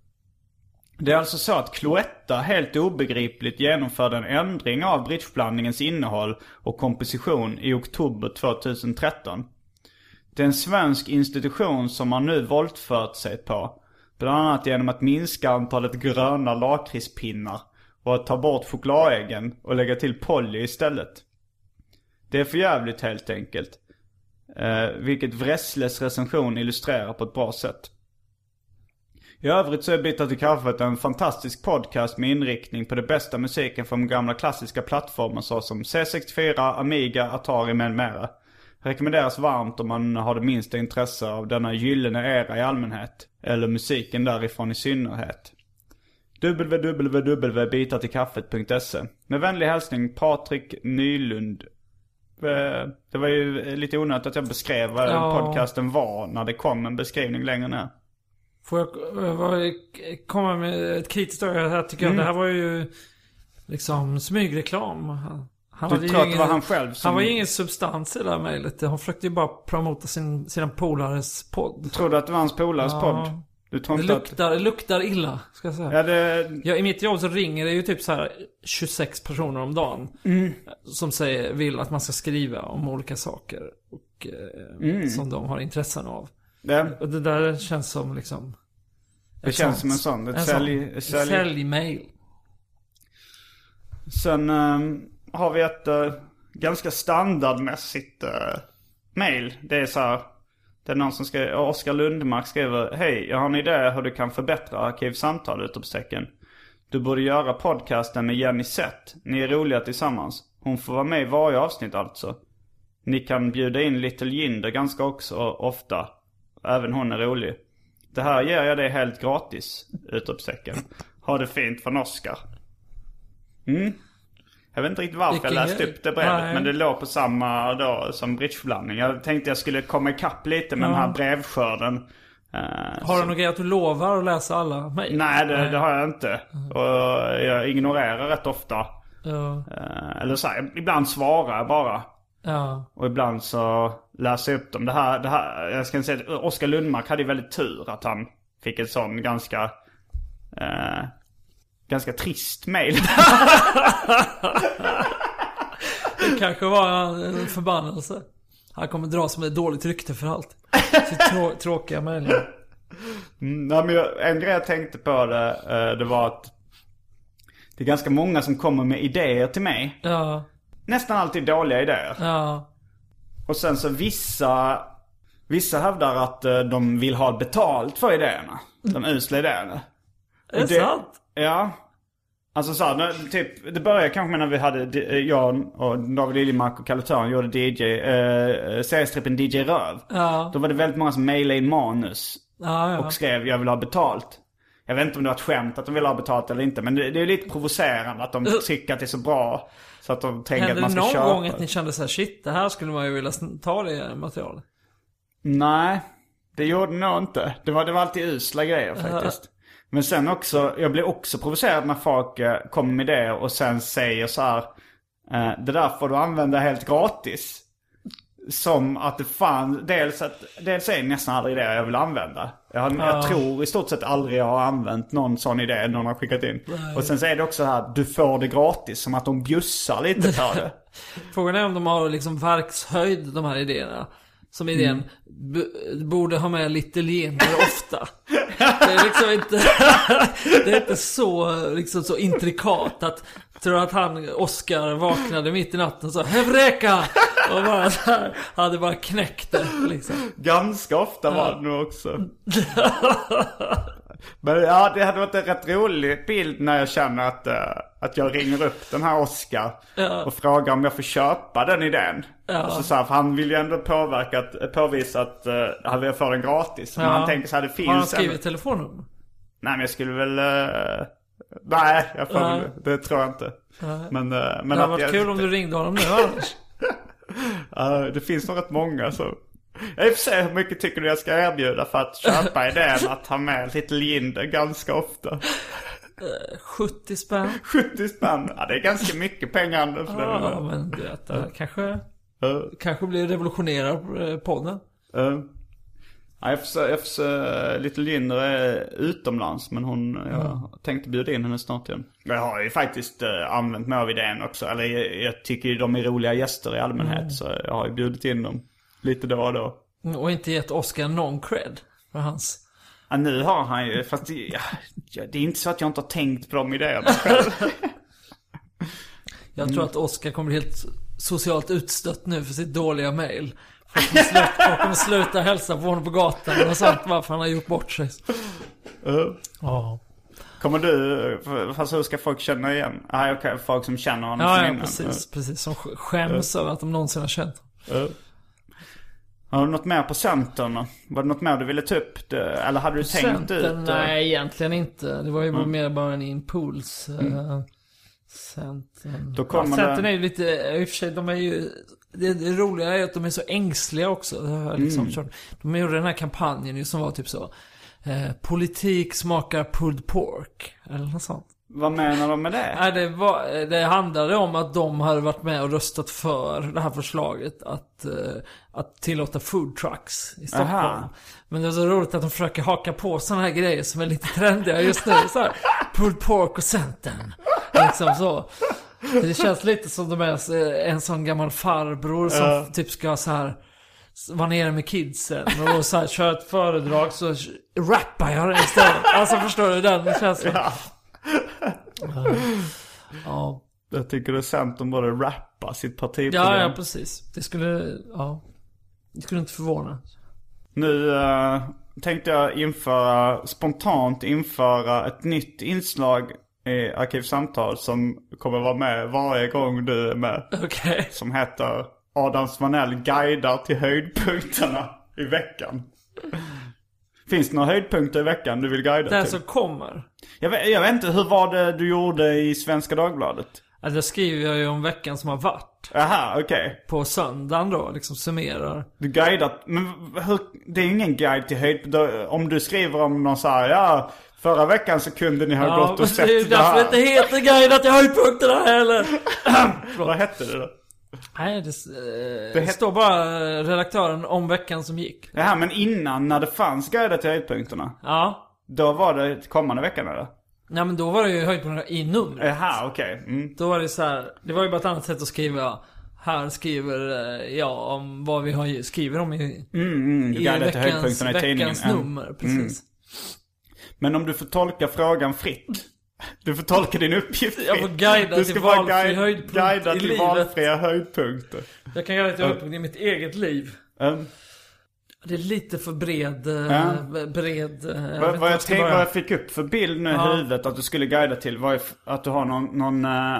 Det är alltså så att Cloetta helt obegripligt genomförde en ändring av bridgeblandningens innehåll och komposition i oktober 2013. Det är en svensk institution som man nu våldfört sig på. Bland annat genom att minska antalet gröna lakritspinnar och att ta bort chokladäggen och lägga till Polly istället. Det är för jävligt helt enkelt. Eh, vilket Wressles recension illustrerar på ett bra sätt. I övrigt så är Bitar till kaffet en fantastisk podcast med inriktning på det bästa musiken från gamla klassiska plattformar såsom C64, Amiga, Atari med mera. Rekommenderas varmt om man har det minsta intresse av denna gyllene era i allmänhet. Eller musiken därifrån i synnerhet. www.bitartillkaffet.se Med vänlig hälsning Patrik Nylund. Eh, Det var ju lite onödigt att jag beskrev vad Ja. podcasten var när det kom en beskrivning längre ner. Får jag eh, vad- komma med ett kritiskt öga här tycker Mm. jag. Det här var ju liksom smygreklam. Han, Du tror att det ingen- var han själv som... Han var ju ingen substans i det här mejlet. Han försökte ju bara promota sin, sina polares podd. Tror du att det var hans polares Ja. podd? Du tror Det inte att... luktar, det luktar illa, ska jag säga. Ja, det... Ja, i mitt jobb så ringer det ju typ så här 26 personer om dagen. Mm. Som säger, vill att man ska skriva om olika saker. Och, eh, Mm. Som de har intressen av. det, Och det där känns som liksom... det känns sånt- som en sån. Ett en sälj... sälj... Säljmail. Sen ehm, har vi ett eh, ganska standardmässigt uh, mail. Det är så här. Det är någon som skriver, Oskar Lundmark skriver Hej, jag har en idé hur du kan förbättra Arkivsamtal! Utropstecken. Du borde göra podcasten med Jenny Sett. Ni är roliga tillsammans. Hon får vara med i varje avsnitt alltså. Ni kan bjuda in Little Jinder ganska också ofta. Även hon är rolig. Det här ger jag dig helt gratis! Utropstecken. Ha det fint från Oskar. Mm. Jag vet inte riktigt varför Vilken jag läste grej. upp det brevet. Nej. Men det låg på samma då som bridgeblandning. Jag tänkte jag skulle komma ikapp lite med den här brevskörden. Eh, Har du någon grej att du lovar att läsa alla mejl? Nej, det, det har jag inte. Och jag ignorerar rätt ofta. Ja, Eh, Eller så här, ibland svarar jag bara. Ja. Och ibland så läser jag upp dem. Det här, det här jag ska säga att Oskar Lundmark hade ju väldigt tur att han fick ett sån ganska, eh, ganska trist mail. Det kanske var en förbannelse. Han kommer dras med dåligt rykte för allt. Så trå- tråkiga mejl. Mm, nej, men jag, en grej jag tänkte på det, eh, det var att det är ganska många som kommer med idéer till mig. Ja, Nästan alltid dåliga idéer. ja. Och sen så vissa, vissa hävdar att eh, de vill ha betalt för idéerna. De usla idéerna. Är det sant? Ja. Alltså så här, typ, det började kanske med när vi hade, eh, jag och David Liljemark och Kalle Törn gjorde DJ, eh, seriestrippen DJ Röv. Ja, Då var det väldigt många som mejlade in manus ja, ja. och skrev jag vill ha betalt. Jag vet inte om det var ett skämt att de vill ha betalt eller inte. Men det, det är lite provocerande att de tycker att det är så bra. Så att de tänker Hände att man ska någon köpa. gång att ni kände så här, shit, det här skulle man ju vilja ta det materialet? Nej, det gjorde nog inte. Det var, det var alltid usla grejer faktiskt. Men sen också, jag blir också provocerad när folk eh, kommer med det och sen säger så här. Eh, det där får du använda helt gratis. Som att det fan, dels, att, dels är det nästan aldrig det jag vill använda. Jag, har, jag tror i stort sett aldrig jag har använt någon sån idé någon har skickat in. Och sen så är det också här, du får det gratis. Som att de bjussar lite för det. Frågan är om de har liksom verkshöjd, de här idéerna. Som idén, Mm. borde ha med lite leender ofta. Det är liksom inte, det är inte så, liksom så intrikat att, tror att han, Oscar vaknade mitt i natten och sa Hevreka! Och bara så här, hade bara knäckt det liksom. Ganska ofta var det nog också. Men ja, det hade varit en rätt rolig bild när jag känner att, eh, att jag ringer upp den här Oscar Ja. och frågar om jag får köpa den idén. Ja. Alltså så här, för han vill ju ändå påverka, att, påvisa att uh, han vill få den gratis. Men Ja. han tänker så här, det finns Har han skrivit telefonnummer? Nej men jag skulle väl... eh, nej, jag får väl, det tror jag inte. Men, eh, men Det hade varit jag, kul om du ringde honom nu annars. Ja, det finns nog rätt många så. Jag får se hur mycket tycker du jag ska erbjuda för att köpa idén att ha med lite Linder ganska ofta. 70 spänn. 70 spänn, ja det är ganska mycket pengar ändå för Ja, det. men du vet, det kanske, Uh, kanske blir revolutionerar eh, podden. uh. Ja, jag får se, jag får se, Little Linder är utomlands men hon, jag tänkte bjuda in henne snart igen. Jag har ju faktiskt uh, använt mig av idén också. Eller jag, jag tycker ju de är roliga gäster i allmänhet så jag har ju bjudit in dem lite då och då. Och inte gett Oscar någon cred för hans... Ja, nu har han ju, fast det, ja, det är inte så att jag inte har tänkt på de idéerna själv. Jag Mm. tror att Oscar kommer bli helt socialt utstött nu för sitt dåliga mail. Folk kommer sluta, hälsa på honom på gatan och sånt varför han har gjort bort sig. Uh. Ja, Kommer du, fast hur ska folk känna igen? Ah, okej, folk som känner honom ja, från ja innan. precis, precis. Som sk- skäms över att de någonsin har känt. Uh. Har du något mer på Centern? Var det något mer du ville ta upp? Eller hade du tänkt Centern, ut? eh, nej egentligen inte. Det var ju mer bara en impuls. eh, Centern. Då kommer ja, Centern är ju lite, i och för sig, de är ju... Det, det roliga är att de är så ängsliga också. Liksom Mm. De gjorde den här kampanjen ju som var typ så. Eh, politik smakar pulled pork. Eller något sånt. Vad menar de med det? Nej, det, var, det handlade om att de hade varit med och röstat för det här förslaget att, eh, att tillåta food trucks i Stockholm. Aha. Men det är så roligt att de försöker haka på sådana här grejer som är lite trendiga just nu. Så här, pulled pork och Centern. Liksom så. Det känns lite som de är en sån gammal farbror som typ ska så här vara nere med kidsen och så här köra ett föredrag så rappar jag det istället. Alltså förstår du den känslan? Ja. Ja. Jag tycker att Centern borde rappa sitt partiprogram. Ja, ja precis. Det skulle, ja. Det skulle inte förvåna. Nu eh, tänkte jag införa, spontant införa ett nytt inslag i Arkivsamtal som kommer vara med varje gång du är med. Okej. Som heter Adam Svanell guidar till höjdpunkterna i veckan. Finns det några höjdpunkter i veckan du vill guida Det här till? som kommer. Jag, vet, jag vet inte, hur var det du gjorde i Svenska Dagbladet? Alltså jag skriver jag ju om veckan som har varit. Aha, okej. På söndagen då, liksom summerar. Du guidat, men hur, det är ju ingen guide till höjd. Om du skriver om någon så här, ja, förra veckan så kunde ni ha gått och sett det är ju det därför det inte här. heter guidat till höjdpunkterna heller. Vad hette det då? Nej, det, eh, Det het- står bara eh, redaktören om veckan som gick. Det här men innan när det fanns guider till höjdpunkterna. Ja. Då var det kommande veckan eller? Nej men då var det ju höjdpunkterna i numret. Jaha, okej. Mm. Då var det så här, det var ju bara ett annat sätt att skriva. Här skriver eh, jag om vad vi har, skriver om i, Mm, mm, i veckans, höjdpunkterna i veckans Mm. nummer. Precis. Men om du får tolka frågan fritt. Du får tolka din uppgift. Jag får guida du till ska bara valfri guide- höjdpunkt guida i till livet. valfria höjdpunkter. Jag kan guida till höjdpunkt i mitt eget liv. Um, Det är lite för bred, Ja. bred... eh, jag vad, vad, jag börja. vad jag fick upp för bild nu i Ja. huvudet att du skulle guida till var att du har någon, någon, eh,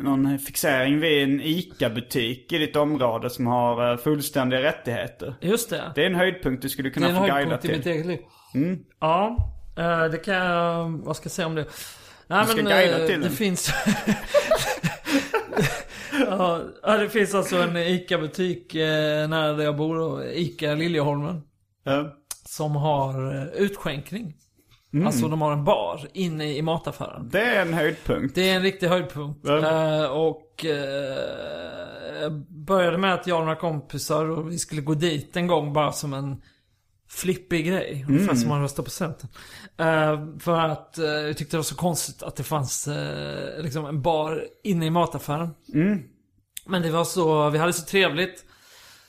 någon fixering vid en ICA-butik i ditt område som har fullständiga rättigheter. Just det. Det är en höjdpunkt du skulle Det är kunna en få guida höjdpunkt i till. mitt eget liv. Mm. Ja, det kan jag... Vad ska jag säga om det? Nej, Du ska men, guida eh, till det den. finns... ja, det finns alltså en ICA-butik eh, nära där jag bor, ICA Liljeholmen. Eh, Som har eh, utskänkning. Mm. Alltså de har en bar inne i mataffären. det är en höjdpunkt. Det är en riktig höjdpunkt. Ja. Eh, och jag började med att jag och några kompisar och vi skulle gå dit en gång bara som en flippig grej. Ungefär som man röstar på Centern. Eh, för att eh, jag tyckte det var så konstigt att det fanns eh, liksom en bar inne i mataffären. Men det var så, vi hade så trevligt.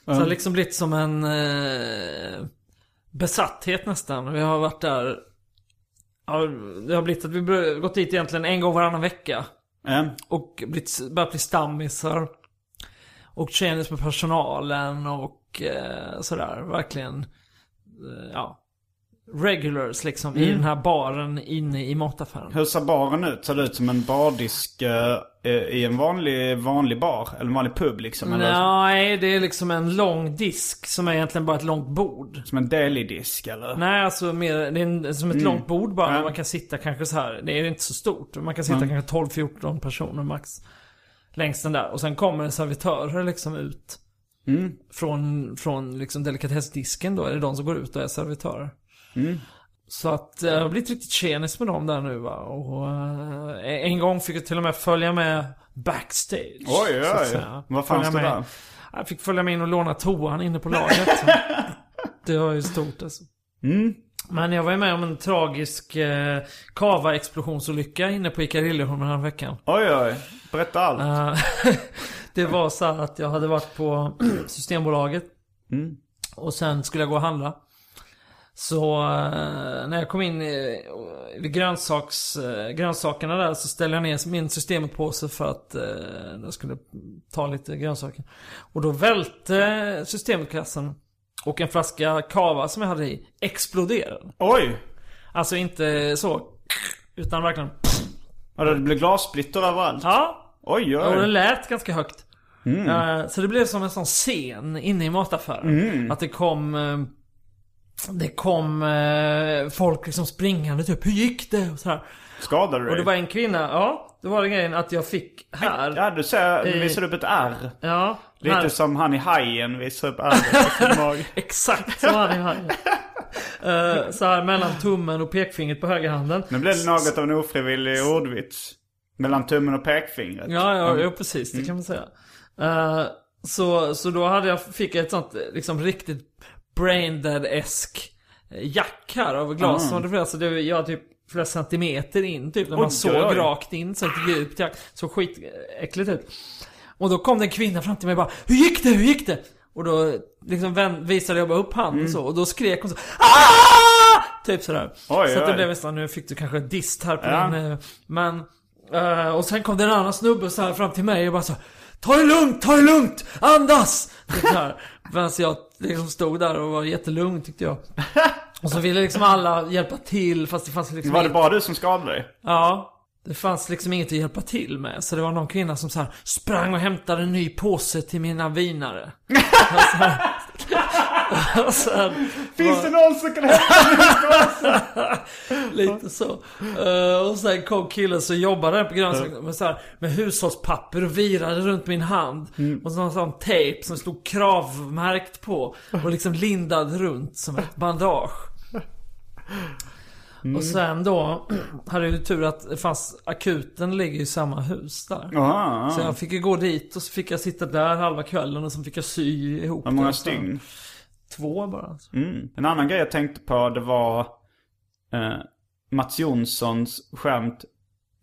Så det har liksom blivit som en besatthet nästan. Vi har varit där Ja, det har blivit att vi bör- gått dit egentligen en gång varannan vecka. Och blivit, börjat bli stammisar. Och tjenis med personalen och sådär. Verkligen, ja. Regulars liksom i den här baren inne i mataffären. hur ser baren ut? Ser det ut som en bardisk eh, eh, i en vanlig, vanlig bar? Eller en vanlig pub liksom? Eller Nej, det är liksom en lång disk som är egentligen bara ett långt bord. som en delidisk eller? Nej, alltså mer, det är en, som ett långt bord bara. Ja. Man kan sitta kanske så här. Det är inte så stort. Man kan sitta kanske 12-14 personer max. Längs den där. Och sen kommer en servitörer liksom ut. Från, från liksom delikatessdisken då. Är det de som går ut och är servitörer. Så att eh, jag har blivit riktigt tjenis med dem där nu va. Och eh, en gång fick jag till och med följa med backstage. Oj, oj. säga. Vad fanns det med- där? Jag fick följa med in och låna toan inne på lagret. Så. det var ju stort alltså. Mm. Men jag var ju med om en tragisk eh, kava-explosionsolycka inne på Ica Liljeholmen den här veckan. Oj, oj. Berätta allt. Eh, det var så att jag hade varit på Systembolaget. Mm. Och sen skulle jag gå och handla. Så eh, när jag kom in i, vid grönsaks, eh, grönsakerna där så ställde jag ner min systemetpåse för att eh, jag skulle ta lite grönsaker. Och då välte systemetkassen och en flaska kava som jag hade i exploderade. Oj! Alltså inte så, utan verkligen Ja, det blev glassplitter överallt. Ja, Oj, och det oj. lät ganska högt. Eh, Så det blev som en sån scen inne i mataffären. Att det kom... eh, Det kom eh, folk liksom springande typ, hur gick det? Och, sådär. Skadade du och det dig? var en kvinna, ja. Det var det grejen att jag fick här. Ja, du ser, I- visar upp ett R. Ja. Lite här. som han i Hajen visar upp R. Exakt hade jag här. Eh, så här mellan tummen och pekfingret på högerhanden. Nu blev det något av en ofrivillig ordvits. Mellan tummen och pekfingret. Ja, ja, ja precis. Det kan man säga. Eh, så, så då hade jag, fick jag ett sånt liksom riktigt braindead-esk jack här av glas. Det, alltså det, jag typ flera centimeter in typ. När Oj, man såg oj, oj. rakt in. Så ett djupt jack. Så skitäckligt ut. Och då kom det en kvinna fram till mig och bara Hur gick det? Hur gick det? Och då liksom vän, visade jag bara upp handen Mm. så. Och då skrek hon så Aah! Typ sådär. Oj, så att det oj. blev nästan, nu fick du kanske dist här på Ja. din... eh, Men... eh, och sen kom det en annan snubbe så här fram till mig och bara så Ta det lugnt, ta det lugnt! Andas! Medan jag liksom stod där och var jättelugn tyckte jag. Och så ville liksom alla hjälpa till fast det fanns liksom Var det bara du som skadade dig? Ja. Det fanns liksom inget att hjälpa till med. Så det var någon kvinna som så här sprang och hämtade en ny påse till mina vinare. sen, Finns det någon som kan hämta Lite så. Eh, och sen kom killen som jobbade på grönsakerna med, så här, med hushållspapper och virade runt min hand. Och så någon sån tejp som stod kravmärkt på. Och liksom lindad runt som ett bandage. Och sen då hade jag ju tur att det fanns akuten ligger i samma hus där. Ah, Så jag fick ju gå dit och så fick jag sitta där halva kvällen och så fick jag sy ihop Hur många det. stygn? Två bara. Alltså. Mm. En annan grej jag tänkte på det var eh, Mats Jonssons skämt.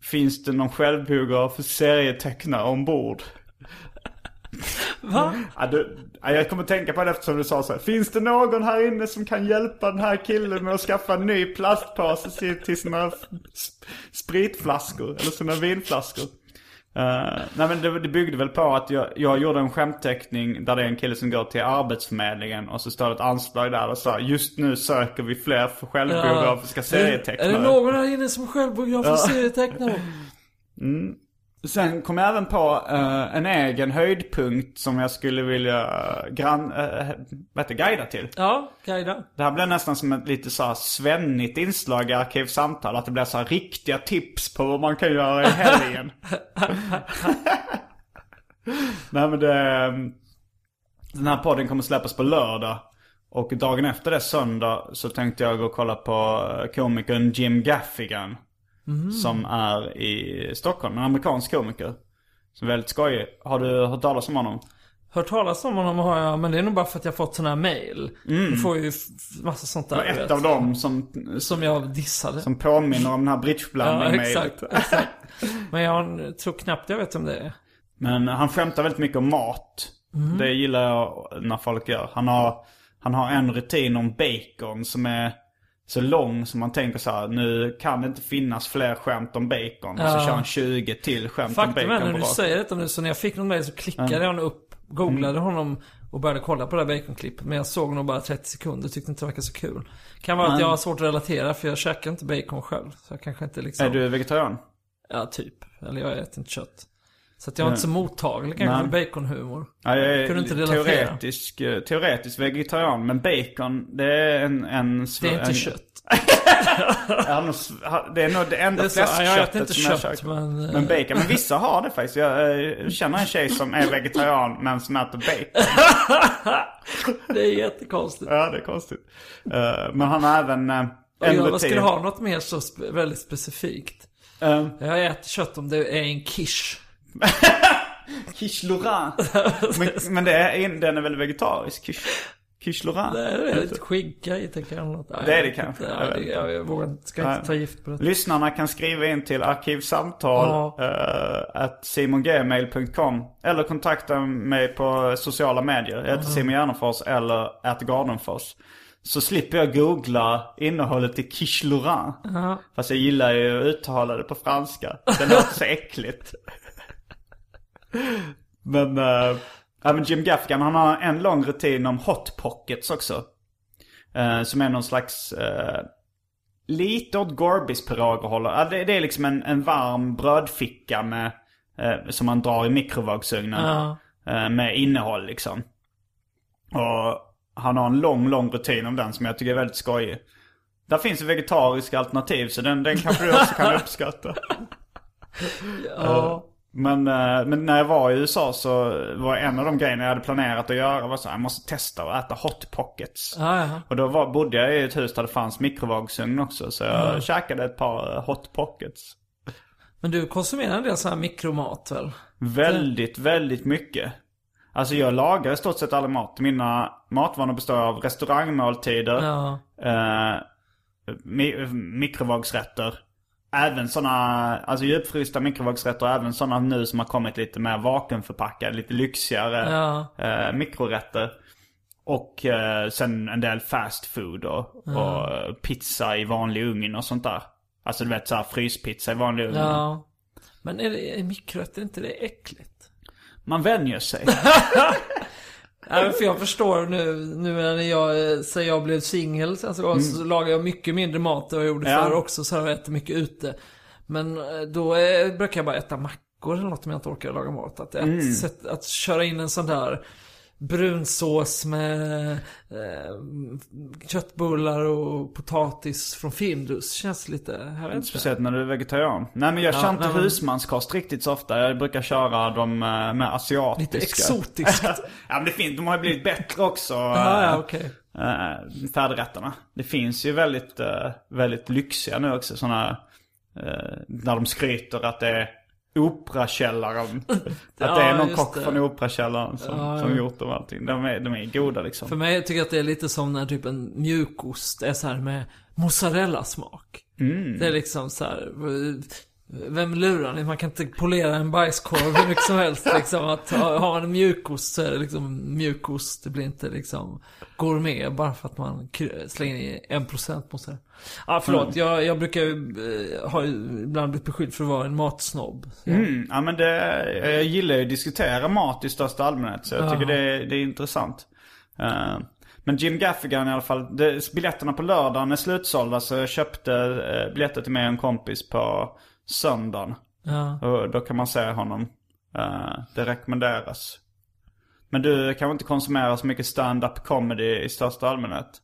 Finns det någon självbiograf för serietecknare ombord? Va? Ja, du, ja, jag kommer tänka på det eftersom du sa så här. Finns det någon här inne som kan hjälpa den här killen med att skaffa en ny plastpåse till- sina sp- spritflaskor? Eller sina vinflaskor? Eh, nej men det, det byggde väl på att jag, jag gjorde en skämtteckning där det är en kille som går till Arbetsförmedlingen och så står det ett anslag där och så just nu söker vi fler för självbiografiska serietecknare. Är det någon här inne som självbiografisk serietecknare? Sen kom jag även på eh, en egen höjdpunkt som jag skulle vilja gran, uh, heter, det, guida till. Ja, guida. Det här blev nästan som ett lite så här svennigt inslag i Arkivsamtal. Att det blir så här riktiga tips på vad man kan göra i helgen. Nej men det... Den här podden kommer släppas på lördag. Och dagen efter det, söndag, så tänkte jag gå och kolla på eh, komikern Jim Gaffigan. Som är i Stockholm, en amerikansk komiker. Som är väldigt skojig. Har du hört talas om honom? Hört talas om honom har jag, men det är nog bara för att jag fått sådana här mail. Du får ju massa sånt där. Och ett vet. av dem som, Som jag dissade. som påminner om den här ja, bridgeblandning-mailet. exakt, exakt. Men jag tror knappt jag vet om det är. Men han skämtar väldigt mycket om mat. Det gillar jag när folk gör. Han har, han har en rutin om bacon som är så lång som man tänker så här. Nu kan det inte finnas fler skämt om bacon. Och så Ja. kör han 20 till skämt om Faktum är bacon när du säger detta nu, så när jag fick någon mail så klickade jag upp, googlade honom och började kolla på det här baconklippet. Men jag såg nog bara 30 sekunder, tyckte inte det verkade så kul. Kan vara att Nej. jag har svårt att relatera för jag käkar inte bacon själv. Så jag kanske inte liksom... Är du vegetarian? Ja, typ. Eller jag äter inte kött. Så att jag är inte så mottaglig kanske för baconhumor. Ja, jag är Kunde inte relatera. teoretisk, eh, teoretisk vegetarian. Men bacon, det är en... en Det är inte en, kött. Det är nog det enda Det är så, ja, jag äter fläskköttet inte som jag kött, käkar. men, eh, Men bacon, men vissa har det faktiskt. Jag eh, känner en tjej som är vegetarian men som äter bacon. Det är jättekonstigt. Ja, det är konstigt. Men han har även Och jag skulle ha något mer så väldigt specifikt. Uh, Jag äter kött om det är en quiche. quiche Lorrain. men, men det är, den är väl vegetarisk? Quiche, quiche Lorrain? Det är lite skinka i tänker jag. Något. Det är jag det kanske. Jag Ja, vet det, jag, jag vågar inte, ska inte ta gift på det. Lyssnarna kan skriva in till arkivsamtal Ja. eh, at simongmail.com eller kontakta mig på sociala medier. Jag heter Simon Gärdenfors eller at Gardenfors. Så slipper jag googla innehållet i quiche Lorrain. Ja. Fast jag gillar ju att uttala det på franska. Det låter så äckligt. Men, ja, men Jim Gaffigan han har en lång rutin om hot pockets också. Eh, som är någon slags, eh, lite åt Gorbis håller. Ja, det, det är liksom en, en varm brödficka med, som man drar i mikrovågsugnen. Ja. Med innehåll liksom. Och han har en lång, lång rutin om den som jag tycker är väldigt skojig. Där finns ett vegetariskt alternativ så den, den kanske du också kan uppskatta. Ja. Men, eh, men när jag var i USA så var en av de grejerna jag hade planerat att göra var så här, jag måste testa att äta hot pockets. Ja. Och då var, bodde jag i ett hus där det fanns mikrovågsugn också så jag käkade ett par eh, hot pockets. Men du konsumerar en del sån här mikromat väl? Väldigt, väldigt mycket. Alltså jag lagar i stort sett all mat. Mina matvanor består av restaurangmåltider, Ja. eh, mi- mikrovågsrätter. Även sådana, alltså djupfrysta mikrovågsrätter, även sådana nu som har kommit lite mer vakuumförpackade, lite lyxigare Ja. eh, mikrorätter. Och eh, sen en del fast food och, och eh, pizza i vanlig ugn och sånt där. Alltså du vet såhär fryspizza i vanlig ugn. Ja. Men är det är mikrorätter inte det äckligt? Man vänjer sig. Nej, för jag förstår nu, nu när jag, sen jag blev singel sen så, så lagar jag mycket mindre mat än jag gjorde Mm. Ja. förr också. Så jag äter mycket ute. Men eh, då eh, brukar jag bara äta mackor eller något om jag inte orkar laga mat. Att, Mm. ett sätt, att köra in en sån där brunsås med eh, köttbullar och potatis från Findus känns lite, jag vet inte. Speciellt när du är vegetarian. Nej men jag Ja, kör inte men- husmanskost riktigt så ofta. Jag brukar köra dem eh, med asiatiska. Lite exotiskt. ja men det finns, de har ju blivit bättre också. Ja, eh, ja, okej. eh, färdigrätterna. Det finns ju väldigt, eh, väldigt lyxiga nu också. Sådana, eh, när de skryter att det är Operakällaren. att det är Ja, någon kock det. från Operakällaren som, Ja, som ja. gjort dem allting. De är, de är goda liksom. För mig tycker jag att det är lite som när typ en mjukost är så här med mozzarella-smak. Mm. Det är liksom så här. Vem lurar ni? Man kan inte polera en bajskorv hur mycket som helst liksom. Att ha, en mjukost så är det liksom mjukost. Det blir inte liksom gourmet bara för att man slänger i en procent mozzarella. Ja, förlåt. Mm. Jag, jag brukar ju, eh, ha ibland blivit beskylld för att vara en matsnobb. Mm, ja men det, jag gillar ju att diskutera mat i största allmänhet. Så jag Ja. tycker det är, det är intressant. Eh, men Jim Gaffigan i alla fall. Det, biljetterna på lördagen är slutsålda så jag köpte uh, biljetter till mig och en kompis på söndagen. Ja. Och då kan man se honom. Eh, det rekommenderas. Men du kan inte konsumera så mycket stand-up comedy i största allmänhet?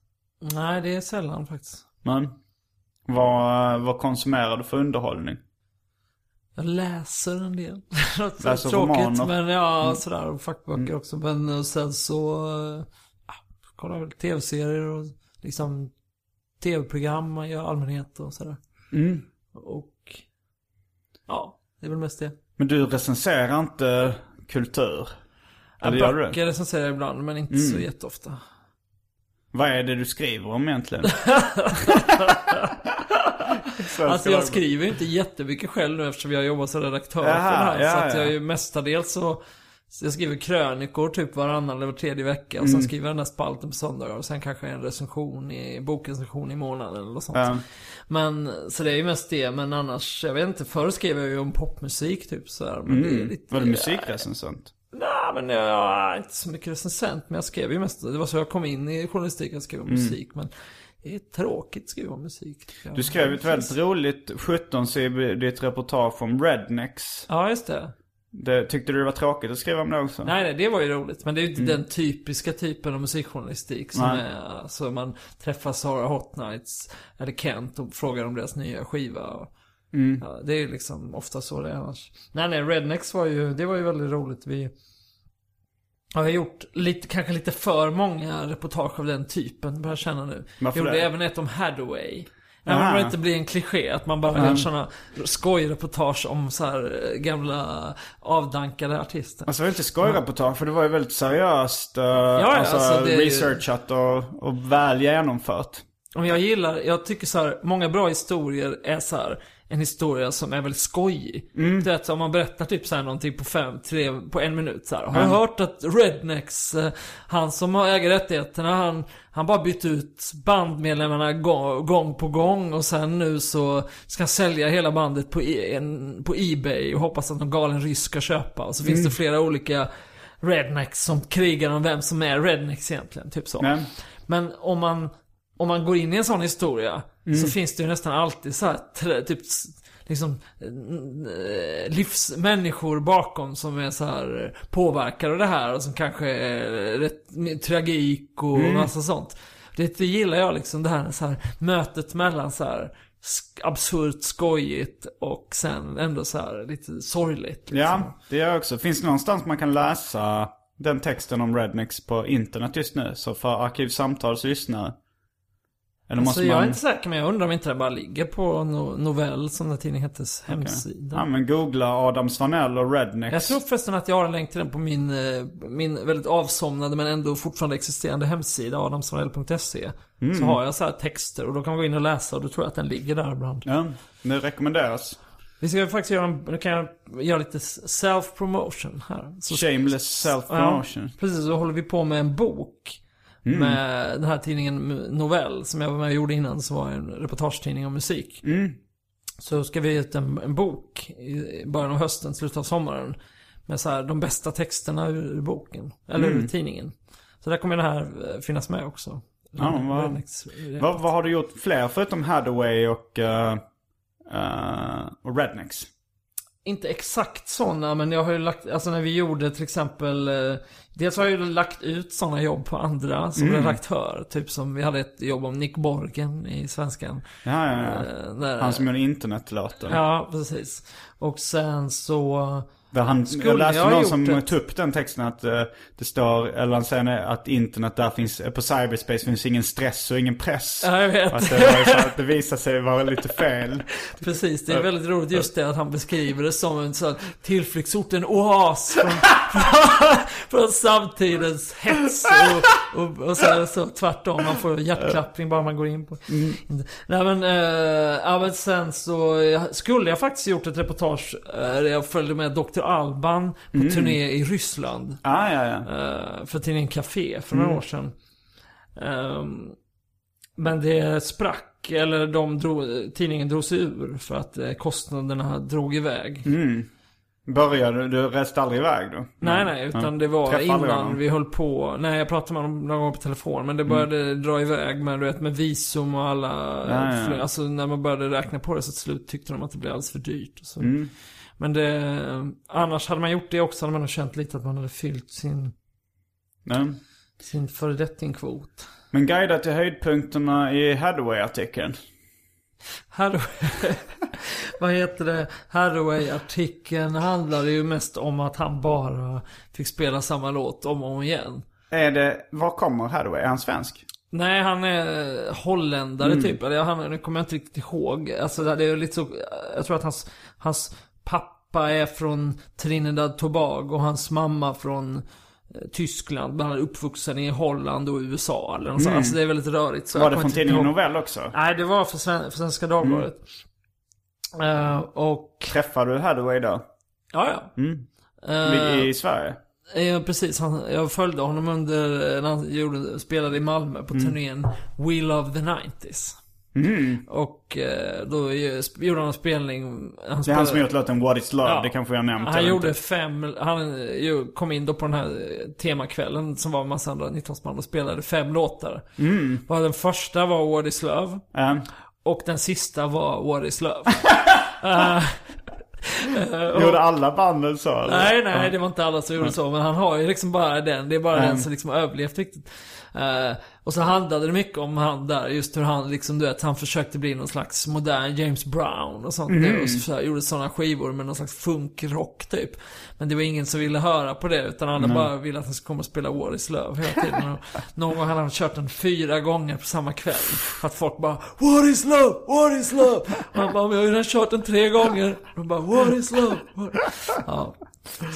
Nej, det är sällan faktiskt. Men vad, vad konsumerar du för underhållning? Jag läser en del. Något Läser tråkigt romaner. men ja, Mm. sådär. Och fackböcker också. Men och sen så, äh, kollar väl tv-serier och liksom tv-program i allmänhet och sådär. Mm. Och ja, det är väl mest det. Men du recenserar inte kultur? Eller Ja, gör du det? recenserar ibland, men inte så jätteofta. Vad är det du skriver om egentligen? Alltså jag skriver inte jättemycket själv nu eftersom jag jobbar som redaktör Jaha, för det här. ja, så att jag ja. är ju mestadels så så jag skriver krönikor typ varannan eller var tredje vecka och sen Mm. skriver jag den där spalten på söndagar och sen kanske en recension i, bokrecension i månaden eller något sånt. Ja. Men, så det är ju mest det, men annars, jag vet inte, förr skrev jag ju om popmusik typ sådär. Men det är Mm. lite... Var du musikrecensent? Nej men jag är inte så mycket recensent, men jag skrev ju mest, det var så jag kom in i journalistiken, jag skrev om musik. Men det är tråkigt att skriva om musik. Mm. Du skrev ett väldigt roligt 17-sidigt reportage om Rednecks. Ja, just det. Det, tyckte du det var tråkigt att skriva om det också? Nej, nej, det var ju roligt. Men det är ju inte den typiska typen av musikjournalistik som Nej. är, alltså man träffar Sara Hot Nights eller Kent och frågar om deras nya skiva. Och, ja, det är ju liksom ofta så det är annars. Nej, nej, Rednecks var ju, det var ju väldigt roligt. Vi har gjort lite, kanske lite för många reportage av den typen, börjar jag känna nu. Varför Gjorde det? även ett om Hathaway. Aha. om det inte blir en kliché, att man bara gör sådana skojreportage om så här eh, gamla avdankade artister. Alltså det var inte skojreportage för det var ju väldigt seriöst. Uh, ja, alltså, alltså, det är ju- researchat och, och väl genomfört. Jag gillar, jag tycker så här, många bra historier är så här en historia som är väldigt skojig. Du vet, om man berättar typ så här någonting på fem, tre, på en minut så här. Har du hört att Rednecks, eh, han som har äger rättigheterna, han, han bara bytt ut bandmedlemmarna gång, gång på gång och sen nu så ska han sälja hela bandet på, e, en, på Ebay och hoppas att någon galen ryss ska köpa. Och så finns det flera olika Rednecks som krigar om vem som är Rednecks egentligen, typ så. Men om man, om man går in i en sån historia så finns det ju nästan alltid så här, typ liksom eh, livsmänniskor bakom som är så här påverkade av det här och som kanske är rätt tragik och massa sånt. Det, det gillar jag liksom det här, så här mötet mellan så här absurt skojigt och sen ändå så här lite sorgligt. Liksom. ja, det gör jag också. Finns det någonstans man kan läsa den texten om Rednecks på internet just nu? Så för Arkivsamtals lyssnare. Eller Så måste jag är man... inte säker men jag undrar om inte det bara ligger på no Novell som den tidningen hettes hemsida. Ja men googla Adam Svanell och Rednecks. Jag tror förresten att jag har en länk till den på min, eh, min väldigt avsomnade men ändå fortfarande existerande hemsida, adamsvanell.se. Mm. Så har jag så här texter och då kan man gå in och läsa och då tror jag att den ligger där ibland. Ja, det rekommenderas. Vi ska faktiskt göra, en, nu kan jag göra lite self-promotion här. Så, Shameless self-promotion. Ja, precis, så håller vi på med en bok. Mm. Med den här tidningen Novell som jag var med och gjorde innan som var en reportagetidning om musik. Mm. Så ska vi ut en, en bok i början av hösten, slutet av sommaren. Med så här de bästa texterna ur boken. Eller Mm. ur tidningen. Så där kommer den här eh, finnas med också. Ja, vad- Vad, vad har du gjort fler förutom Hathaway och, uh, uh, och Rednecks? Inte exakt sådana, men jag har ju lagt, alltså när vi gjorde till exempel eh, Dels har jag ju lagt ut sådana jobb på andra som redaktör. Typ som vi hade ett jobb om Nick Borgen i Svenskan. Ja, ja, ja. Eh, där- Han som gjorde internetlåten. Ja, precis. Och sen så... Han, Skulle jag läste jag någon som det? tog upp den texten att eh, det står, eller han säger att internet där finns, på cyberspace finns ingen stress och ingen press. Ja, jag vet. Att det, var att det visade sig vara lite fel. Precis, det är väldigt roligt just det att han beskriver det som en sån tillflyktsort, en oas från, från samtidens hets och, och, och så, så tvärtom. Man får hjärtklappning bara man går in på. Nej men, eh, ja, men sen så skulle jag faktiskt gjort ett reportage eh, där jag följde med Dr. Alban på turné i Ryssland. Ah, ja, ja. eh, för tidningen Café för några år sedan. Ehm, men det sprack, eller de drog, tidningen drog sig ur för att eh, kostnaderna drog iväg. Började, du reste aldrig iväg då? Nej, nej, utan det var innan vi höll på. Nej, jag pratade med honom någon gång på telefon. Men det började dra iväg med, du vet, med visum och alla... Ja, ja. fly- Alltså när man började räkna på det så till slut tyckte de att det blev alldeles för dyrt. Och så. Mm. Men det... Annars hade man gjort det också hade man nog känt lite att man hade fyllt sin, Nej. sin föredettingkvot. Men guida till höjdpunkterna i Hathaway-artikeln. Hathaway, vad heter det? Hathaway-artikeln handlade ju mest om att han bara fick spela samma låt om och om igen. Är det, var kommer Hathaway? Är han svensk? Nej, han är holländare typ. Eller han, nu kommer jag inte riktigt ihåg. Alltså det är lite så, jag tror att hans, hans pappa är från Trinidad Tobago och hans mamma från eh, Tyskland. Men han är uppvuxen i Holland och USA eller något sånt. Alltså det är väldigt rörigt. Så Var det från tidningen. Novell också? Nej, det var för, Sven, för Svenska Dagbladet. Eh, och, Träffade du Hathaway då? ja ja. Vi- Eh, I Sverige? Ja, precis. Han, jag följde honom under, när han gjorde, spelade i Malmö på Mm. turnén We Love the 90s. Och eh, då gjorde han en spelning. Han Det är han som gjort låten What is Love, Ja. det kanske jag nämnt. Han gjorde inte. fem, han ju kom in då på den här eh, temakvällen som var en massa andra 19-årsman och spelade fem låtar. Mm. Den första var What is Love. Ja. Och den sista var What is Love. Gjorde alla banden så? eller? Nej, nej, det var inte alla som gjorde så. Men han har ju liksom bara den. Det är bara Mm. den som liksom överlevt riktigt. Eh, och så handlade det mycket om han där, just hur han liksom, du vet, han försökte bli någon slags modern James Brown och sånt. Mm. Och så, gjorde sådana skivor med någon slags funkrock typ. Men det var ingen som ville höra på det, utan alla bara ville att han skulle komma och spela War is Love hela tiden. Och någon gång hade han kört den fyra gånger på samma kväll. För att folk bara What is love? What is love? Och han bara, men jag har ju redan kört den tre gånger. Och de bara What is love? What? Ja.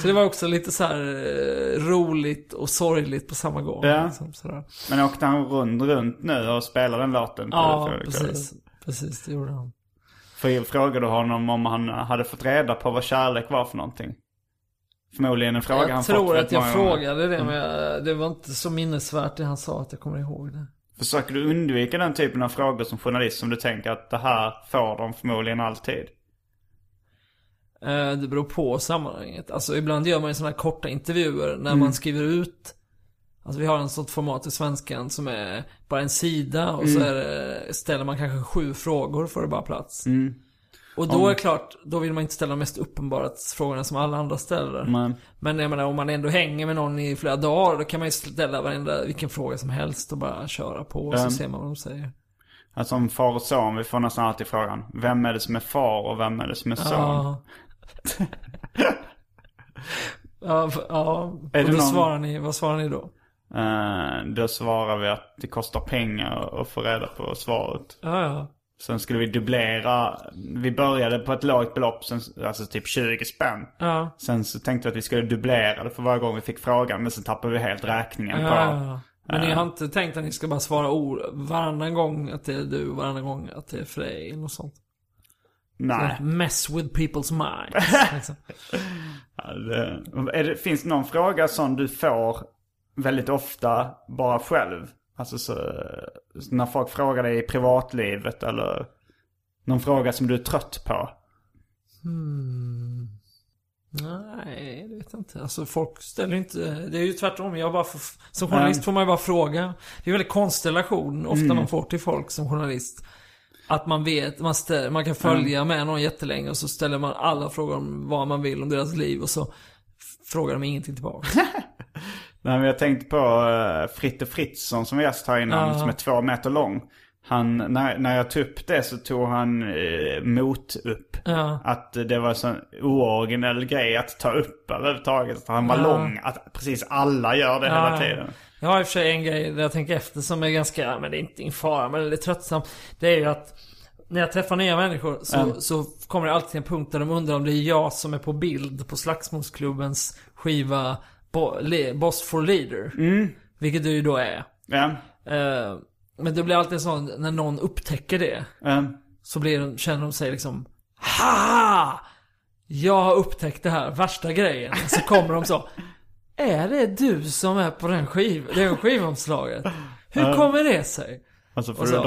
Så det var också lite så här eh, roligt och sorgligt på samma gång. Ja. Liksom. Men åkte han runt, runt nu och spelade den låten? Ja, precis. Precis, det gjorde han. För frågade honom om han hade fått reda på vad kärlek var för någonting? Förmodligen en fråga han Jag fått tror rätt att jag frågade det, men jag, det var inte så minnesvärt det han sa att jag kommer ihåg det. Försöker du undvika den typen av frågor som journalist som du tänker att det här får de förmodligen alltid? Eh, Det beror på sammanhanget. Alltså ibland gör man ju sådana här korta intervjuer när Mm. man skriver ut Alltså vi har en sånt format i svenskan som är bara en sida och Mm. så det, ställer man kanske sju frågor för det bara plats. Mm. Och då är det klart, då vill man inte ställa de mest uppenbara frågorna som alla andra ställer. Men, Men jag menar om man ändå hänger med någon i flera dagar, då kan man ju ställa varenda, vilken fråga som helst och bara köra på och så Mm. ser man vad de säger. alltså om far och son, vi får nästan alltid frågan. Vem är det som är far och vem är det som är son? Ja. ja, ja. Och då någon- svarar ni, vad svarar ni då? Eh, då svarar vi att det kostar pengar att få reda på svaret. Ja, ja. Sen skulle vi dubblera. Vi började på ett lågt belopp, sen, alltså typ 20 spänn. Ja. Sen så tänkte vi att vi skulle dubblera det för varje gång vi fick frågan. Men sen tappade vi helt räkningen Ja, på. ja. Men ni har inte tänkt att ni ska bara svara ord varannan gång att det är du, varannan gång att det är Frej eller något sånt? Nej. Mess with people's minds. liksom. Det, är det, finns det någon fråga som du får väldigt ofta bara själv? Alltså så, när folk frågar dig i privatlivet eller någon fråga som du är trött på? Nej, det vet jag inte. Alltså folk ställer inte... Det är ju tvärtom. Jag bara får, som journalist får man ju bara fråga. Det är en väldigt konstig relation ofta Mm. man får till folk som journalist. Att man vet, man, stä, man kan följa med någon jättelänge och så ställer man alla frågor om vad man vill om deras liv och så frågar de ingenting tillbaka. Nej, men jag tänkte på uh, Fritte Fritzson som var gäst här innan, Ja. som är två meter lång. Han, när, när jag tog upp det så tog han uh, mot upp. Ja. Att det var en sån ooriginell grej att ta upp överhuvudtaget. Att han var Ja. lång. Att precis alla gör det Ja. hela tiden. Jag har i och för sig en grej där jag tänker efter som är ganska, men det är inte en fara, men det är tröttsamt. Det är ju att när jag träffar nya människor så, Mm. så kommer det alltid en punkt där de undrar om det är jag som är på bild på Slagsmålsklubbens skiva Bo, Le, Boss for Leader. Mm. Vilket du ju då är. Ja. Eh, men det blir alltid så när någon upptäcker det. Ja. Så blir de, känner de sig liksom Haha! Jag har upptäckt det här, värsta grejen. Så kommer de så Är det du som är på den skiv, det skivomslaget? Hur kommer det sig? Alltså Och så-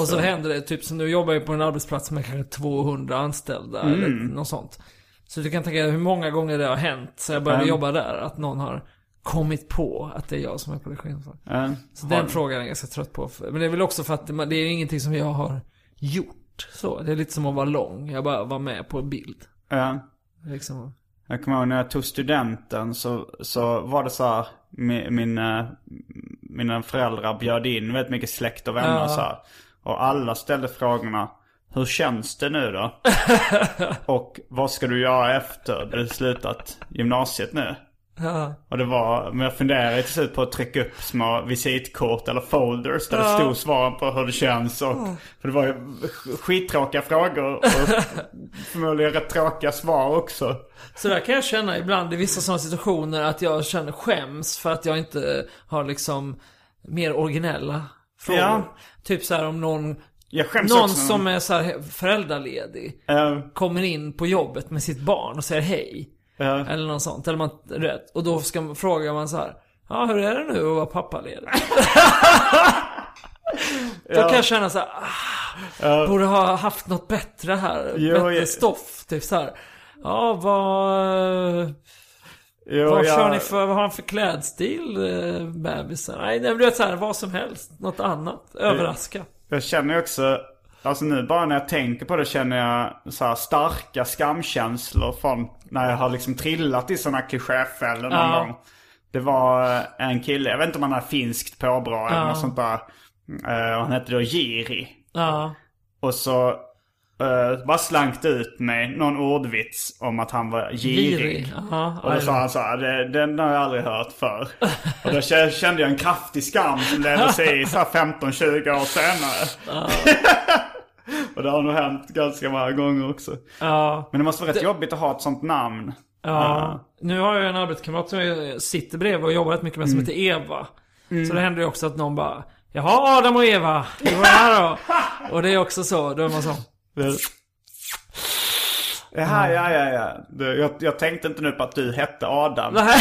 Och så händer det, typ som nu jobbar jag på en arbetsplats med kanske 200 anställda eller något sånt. Så du kan tänka dig hur många gånger det har hänt sen jag började Mm. jobba där, att någon har kommit på att det är jag som är skivomslaget. Ja. Så den frågan är jag ganska trött på. Men det är väl också för att det är ingenting som jag har gjort. Så, det är lite som att vara lång. Jag bara var med på en bild. Ja. Liksom. Jag kommer ihåg när jag tog studenten så, så var det så här, min, mina, mina föräldrar bjöd in väldigt mycket släkt och vänner Ja. så här. Och alla ställde frågorna, hur känns det nu då? och vad ska du göra efter du slutat gymnasiet nu? Ja. Och det var, men jag funderade till slut på att trycka upp små visitkort eller folders där det Ja. stod svaren på hur det känns. Och, för det var ju skittråkiga frågor och förmodligen rätt tråkiga svar också. Så där kan jag känna ibland i vissa sådana situationer att jag känner skäms för att jag inte har liksom mer originella frågor. Ja. Typ så här om någon, Jag skäms någon också. som är så här föräldraledig Eh, kommer in på jobbet med sitt barn och säger hej. eh, Eller något sånt. Eller man, rätt. Och då ska man, frågar man så här. Ja, hur är det nu att vara pappaledig? Då kan jag känna så här, ah, borde ha haft något bättre här. Jo, bättre jag- stoff. Typ så här. Ja, vad... jo, Vad jag- kör ni för, vad har han för klädstil, eh, bebisen? Nej, men du vet såhär, vad som helst. Något annat. Överraska. Jag känner också, alltså nu bara när jag tänker på det känner jag så starka skamkänslor från när jag har liksom trillat i sådana klichéfällor någon Ja. gång. Det var en kille, jag vet inte om han har finskt påbrå eller Ja. något sånt där. Eh, och han hette då Jiri. Ja. Och så uh, bara slankt ut mig någon ordvits om att han var girig. Girig. Ja, Och då sa han så här, "Det- den har jag aldrig hört för. Och då kä- kände jag en kraftig skam som ledde sig i så här 15-20 år senare. och det har nog hänt ganska många gånger också. Ja. Men det måste vara rätt jobbigt att ha ett sånt namn. Ja. Nu har jag en arbetskamrat som jag sitter bredvid och jobbar rätt mycket med som heter Eva. Så det händer ju också att någon bara Jaha Adam och Eva, hur var det här då? Och det är också så, då är man så Jaha, ja, ja, ja. Det- Jag, jag tänkte inte nu på att du hette Adam. Nej.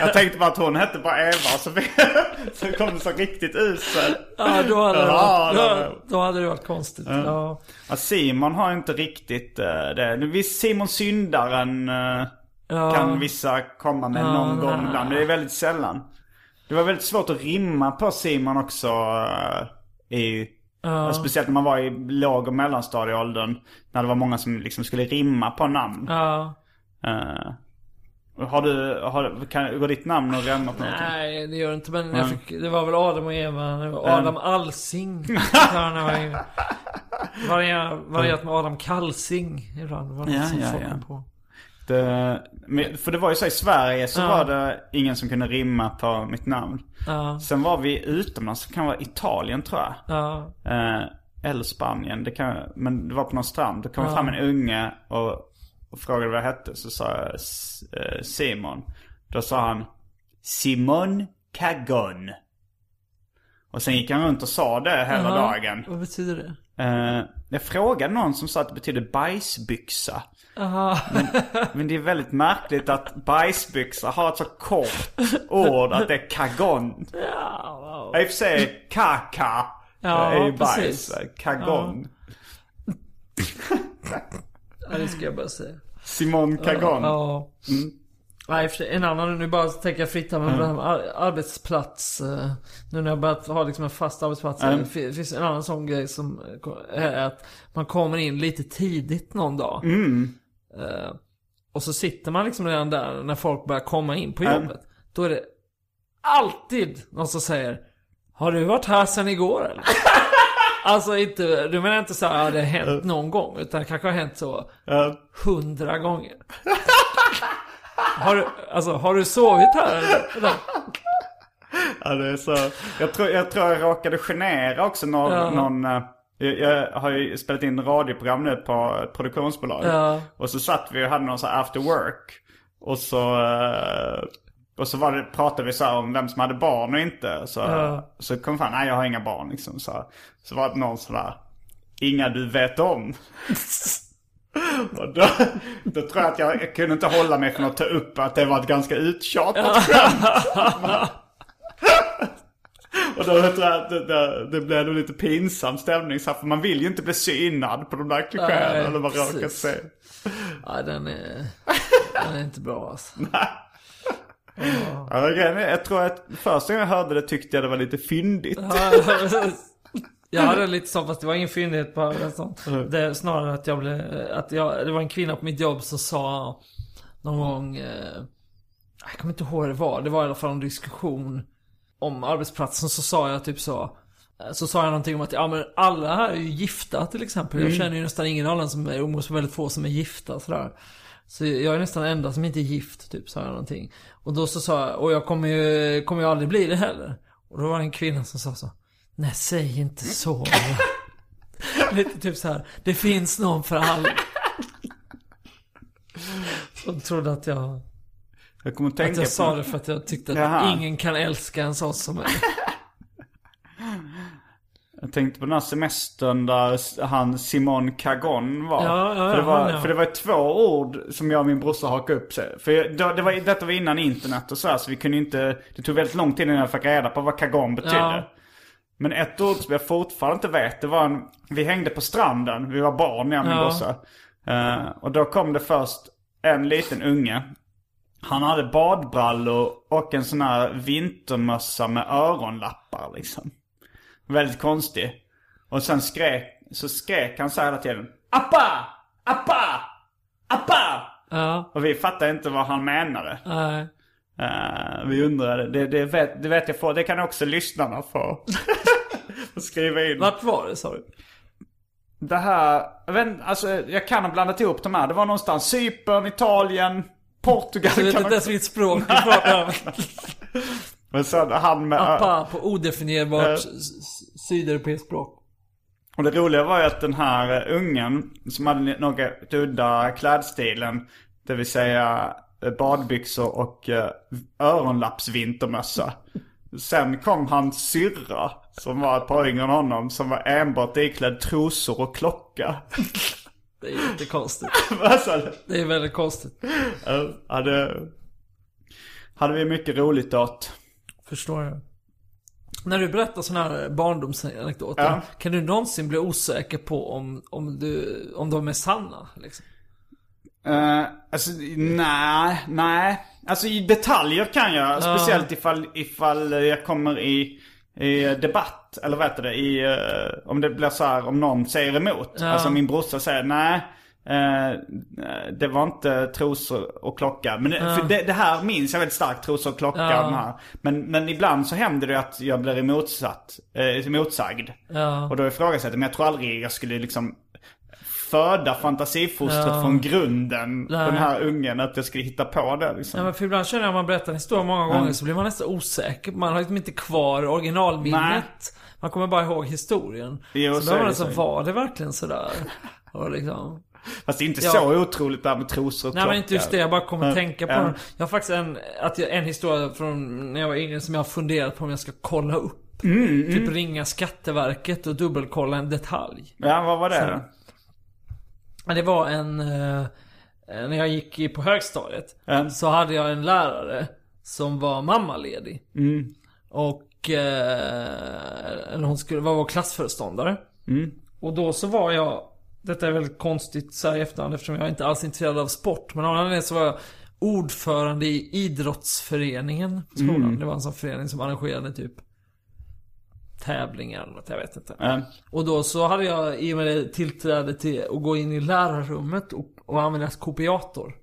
Jag tänkte bara att hon hette bara Eva. Så, så kom det så riktigt usel. Ja, då hade, det Ja, varit, det- då, då hade det varit konstigt. Ja. Ja, Simon har inte riktigt uh, det. Visst, Simon Syndaren eh, Ja. kan vissa komma med Ja, någon gång ibland. Men det är väldigt sällan. Det var väldigt svårt att rimma på Simon också. eh, i, Speciellt när man var i låg och mellanstadieåldern. När det var många som liksom skulle rimma på namn. Ja. Eh, har du, har, kan, går ditt namn att rimma på någonting? Nej, det gör det inte. Men jag fick, det var väl Adam och Eva. Det var Adam Alsing. Det var ju- Varierat med Adam Kalsing ibland. Det var något Ja, som ja, folk ja. på. Men- för det var ju så i Sverige så Ja. var det ingen som kunde rimma på mitt namn. Ja, Sen var vi utomlands, det kan vara Italien tror jag. ja, Eh, eller Spanien, det kan, men det var på någon strand. Då kom det fram en unge och, och frågade vad jag hette. Så sa jag eh, Simon. Då sa han Simon Cagon. Och sen gick han runt och sa det hela Ja. dagen. Vad betyder det? Eh, jag frågade någon som sa att det betyder bajsbyxa. Aha. Men det är väldigt märkligt att bajsbyxa har ett så kort ord att det är kagon. Ja, wow. I och för sig kaka Ja, är ju precis. bajs. Kagon. Ja, det ska jag bara säga. Simon Kagon. Ja. Nej, i och för sig, en annan, nu bara tänker jag fritt här med mm. ar arbetsplats. eh, Nu när jag börjat ha liksom en fast arbetsplats. Mm. Det fin- finns en annan sån grej som eh, är att man kommer in lite tidigt någon dag. Mm. Eh, Och så sitter man liksom redan där när folk börjar komma in på Mm. jobbet. Då är det alltid någon som säger Har du varit här sedan igår eller? Alltså inte, du menar inte så här, ja, det har hänt någon gång. Utan det kanske har hänt så Ja. hundra gånger. Har du, alltså, har du sovit här eller? eller? Ja, det är så. Jag tror jag, tror jag råkade genera också någon... Ja. någon eh, jag, har ju spelat in radioprogram nu på produktionsbolag. Ja. Och så satt vi och hade någon så after work. Och så... eh, Och så var det, pratade vi så här om vem som hade barn och inte. Så, Ja. så kom fram, nej jag har inga barn liksom. Så, så var det någon sådär, inga du vet om. och då, då tror jag att jag, jag kunde inte hålla mig från att ta upp att det var ett ganska uttjatat skämt. Och då tror jag att det, det, det blev nog lite pinsam stämning så här, för man vill ju inte bli synad på de där klichéerna Nej, eller råkat precis. se. Nej, den är, den är inte bra alltså. Ja, men grejen är, jag tror att första gången jag hörde det tyckte jag det var lite fyndigt. Jag hade lite så, fast det var ingen fyndighet på en sån. Det är snarare att jag blev, att jag, det var en kvinna på mitt jobb som sa någon gång, eh, jag kommer inte ihåg vad det var, det var i alla fall en diskussion om arbetsplatsen så sa jag typ så, eh, så sa jag någonting om att ja men alla här är ju gifta till exempel. Jag känner ju nästan ingen annan som är, umgås med väldigt få som är gifta sådär. Så jag är nästan enda som inte är gift, typ, sa jag någonting. Och då så sa jag, och jag kommer ju, kommer ju aldrig bli det heller. Och då var det en kvinna som sa så. Nej, säg inte så. Lite typ så här. Det finns någon för alla. Som trodde att jag, Jag kommer att tänka att jag på... sa det för att jag tyckte att Jaha. ingen kan älska en sån som mig. Jag tänkte på den här semestern där han Simon Kagon var. Ja, ja, för, det var han, ja. för det var två ord som jag och min brorsa hakade upp sig. För jag, då, det var, detta var innan internet och så här, så vi kunde inte... Det tog väldigt lång tid innan jag fick reda på vad Kagon betydde. Men ett ord som jag fortfarande inte vet, det var en... Vi hängde på stranden, vi var barn jag och min brorsa. Eh, och då kom det först en liten unge. Han hade badbrallor och en sån här vintermössa med öronlappar liksom. Väldigt konstig. Och sen skrek, så skrek han så här hela tiden. Appa! Appa! Appa! Ja, Och vi fattade inte vad han menade. nej. Eh, vi undrade, det, det, vet, det vet jag få, det kan också lyssnarna få. skriva in. Vart var det sa du? Det här, jag vet alltså jag kan ha blandat ihop de här. Det var någonstans Cypern, Italien, Portugal. Du vet kan inte ens vilket språk du pratar om. Men sen han med... Appa på odefinierbart s- sydeuropeiskt språk. Och det roliga var ju att den här eh, ungen som hade något udda klädstilen, det vill säga eh, badbyxor och eh, öronlappsvintermössa. Sen kom hans syrra, som var ett par yngre än honom, som var enbart iklädd trosor och klocka. Det är jättekonstigt. Det är väldigt konstigt. Ja, hade, hade vi mycket roligt åt. Förstår jag. När du berättar sådana här barndomsanekdoter, Ja. kan du någonsin bli osäker på om, om, du, om de är sanna? Liksom? Uh, alltså, nej, nej. Alltså i detaljer kan jag. Speciellt ifall, ifall jag kommer i, i debatt. Eller vad heter det? I, eh, om det blir så här, om någon säger emot. Ja. Alltså min brorsa säger nej. eh, det var inte trosor och klocka. Men det, för det, det här minns jag väldigt starkt. Trosor och klocka. Här. Men, men ibland så händer det att jag blir emotsatt, eh, emotsagd. Ja. Och då ifrågasätter jag. Men jag tror aldrig jag skulle liksom föda fantasifostret Ja. från grunden. Nej. Den här ungen. Att jag skulle hitta på det liksom. Ja, men för ibland känner jag att man berättar en historia många gånger så blir man nästan osäker. Man har liksom inte kvar originalminnet. Nej. Man kommer bara ihåg historien. Jo, så så då man det så. var det verkligen sådär? Och liksom... Fast det är inte Ja. så otroligt där med trosor och Nej klocka. men inte just det, jag bara kommer Ja. tänka på Ja. den. Jag har faktiskt en, att jag, en historia från när jag var yngre som jag har funderat på om jag ska kolla upp. Mm, typ ringa Skatteverket och dubbelkolla en detalj. Ja, vad var det Så- då? Men det var en... Eh, när jag gick på högstadiet. Ja. Så hade jag en lärare som var mammaledig. Mm. Och... Eh, hon skulle vara vår klassföreståndare. Mm. Och då så var jag... Detta är väldigt konstigt så här i efterhand eftersom jag inte alls är intresserad av sport. Men av någon anledning så var jag ordförande i idrottsföreningen på skolan. Mm. Det var en sån förening som arrangerade typ tävlingar eller något, jag vet inte. Ja. Och då så hade jag i och med det tillträde till att gå in i lärarrummet och, och använda kopiator.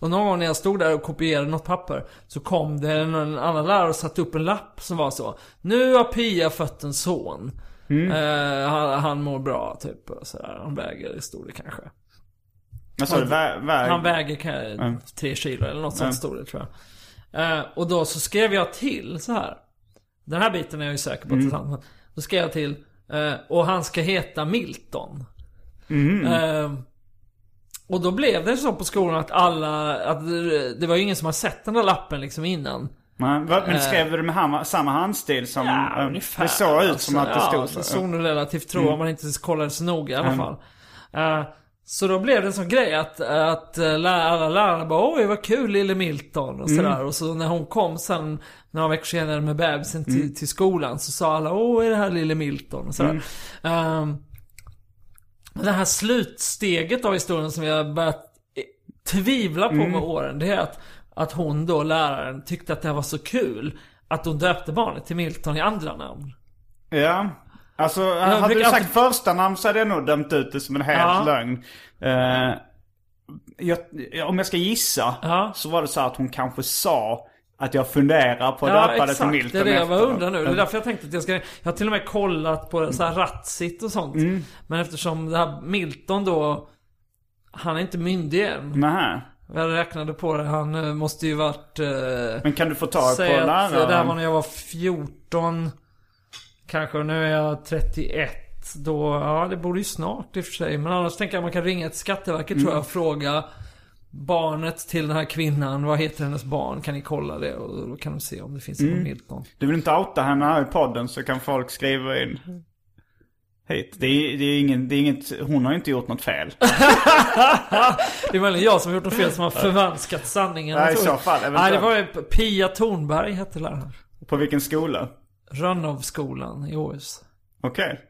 Och någon gång när jag stod där och kopierade något papper så kom det en, en annan lärare och satte upp en lapp som var så. Nu har Pia fött en son. Eh, han, han mår bra typ. och sådär. Han väger i storlek kanske. Sa du? Vä- väg? Han väger kan, tre kilo eller något sånt storlek tror jag. Eh, och då så skrev jag till så här. Den här biten är jag ju säker på att det sant. men Då skrev jag till. eh, och han ska heta Milton. Eh, och då blev det så på skolan att alla, att det, det var ju ingen som har sett den där lappen liksom innan. Vad- Men skrev du det med ham- samma handstil som... Eh. Ja, eh, ungefär. Det såg ut som att det ja, stod det så. såg nog relativt tro om man inte kollade så noga i alla fall. Eh, så då blev det en sån grej att, att eh, alla lärare bara Oj vad kul lille Milton och sådär. Och så när hon kom sen några veckor senare med bebisen till, till skolan så sa alla Åh är det här lille Milton och sådär. Ehm, men det här slutsteget av historien som jag börjat eh, tvivla på med åren. Det är att, att hon då, läraren, tyckte att det här var så kul. Att hon döpte barnet till Milton i andra namn. Ja. Alltså, hade brukar du sagt alltid- första namn så hade jag nog dömt ut det som en helt Ja. lögn. Eh, jag, om jag ska gissa Ja. så var det så att hon kanske sa att jag funderar på att Ja döpa det till exakt, Milton det är det jag efteråt. undrar nu. Det är därför jag tänkte att jag ska... Jag har till och med kollat på så här Ratsit och sånt. Mm. Men eftersom det här Milton då... Han är inte myndig än. Nähä. Jag räknade på det. Han eh, måste ju varit... Eh, Men kan du få tag på läraren? det här var när jag var 14. Kanske, och nu är jag 31. Då, ja det borde ju snart i och för sig. Men annars tänker jag att man kan ringa till Skatteverket tror jag och fråga barnet till den här kvinnan. Vad heter hennes barn? Kan ni kolla det? Och då kan de se om det finns någon Milton. Du vill inte outa henne här i podden så kan folk skriva in hit. Det är, det är, ingen, det är inget, hon har inte gjort något fel. Det är väl jag som har gjort något fel som har förvanskat sanningen. Nej, i så fall, eventuellt. Nej, det var ju Pia Tornberg hette läraren. På vilken skola? Rönnovskolan i Åhus. Okej.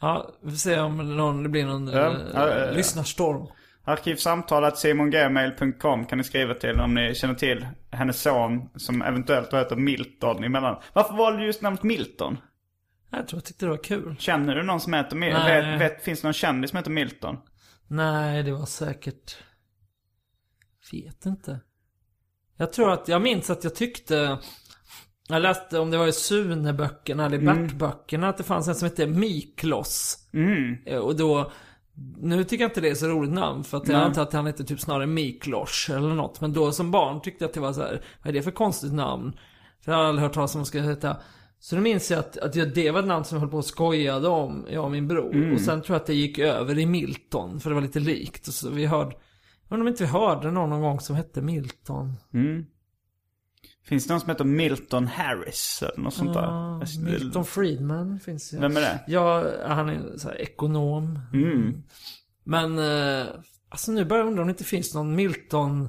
Ja, vi får se om någon, det blir någon Ja, ja. lyssnarstorm. Arkivsamtalet simongmail.com kan ni skriva till om ni känner till hennes son som eventuellt heter Milton emellan. Varför valde du just namnet Milton? Jag tror jag tyckte det var kul. Känner du någon som heter Milton? Vet, vet, finns det någon kändis som heter Milton? Nej, det var säkert... Vet inte. Jag tror att, jag minns att jag tyckte... Jag läste om det var i Sune-böckerna eller Bert-böckerna att det fanns en som hette Miklos. Eh, Och då... Nu tycker jag inte det är så roligt namn för att jag antar att han heter typ snarare Miklos eller något. Men då som barn tyckte jag att det var så här, vad är det för konstigt namn? För jag har aldrig hört talas om vad ska heta. Så då minns jag att, att det var ett namn som jag höll på och skojade om, jag och min bror. Och sen tror jag att det gick över i Milton, för det var lite likt. Och så vi hörde, jag undrar om inte vi hörde någon någon gång som hette Milton. Finns det någon som heter Milton Harris eller något sånt där? Ja, Milton Friedman finns ju. Vem är det? Ja, han är så här ekonom. Men, eh, alltså nu börjar jag undra om det inte finns någon Milton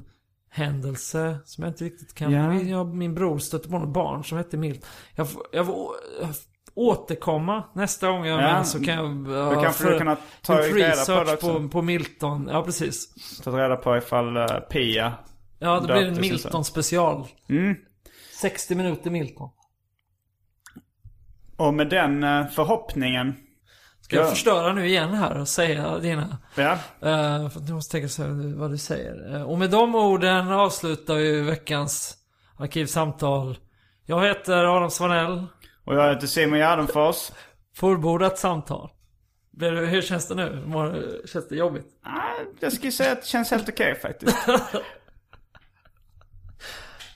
händelse som jag inte riktigt kan... Ja. Jag, min bror stötte på något barn som hette Milton. Jag får, jag får jag får återkomma nästa gång jag med så kan jag... Då kanske du kan ta reda på på, på Milton. Ja, precis. Ta reda på ifall uh, Pia Ja, det blir en. Milton special. Mm. 60 minuter Milton. Och med den eh, förhoppningen. Ska jag Ja. förstöra nu igen här och säga dina... Ja. Uh, för du måste tänka så här vad du säger. Eh, och med de orden avslutar vi veckans arkivsamtal. Jag heter Adam Svanell. Och jag heter Simon Gärdenfors. Fullbordat samtal. Blir Hur känns det nu? Mår- Känns det jobbigt? Ah, jag skulle säga att det känns helt okej faktiskt.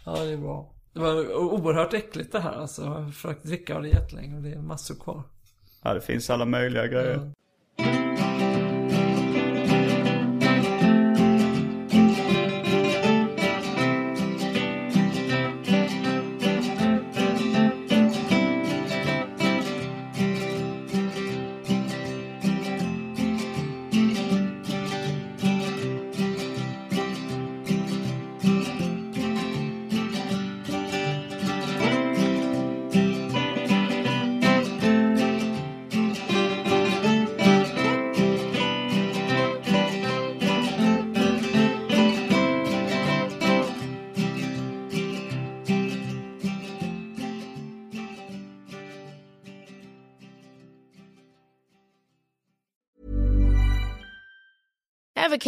Ja, det är bra. Det var oerhört äckligt det här alltså. Jag har försökt dricka av det jättelänge och det är massor kvar. Ja, det finns alla möjliga grejer. Ever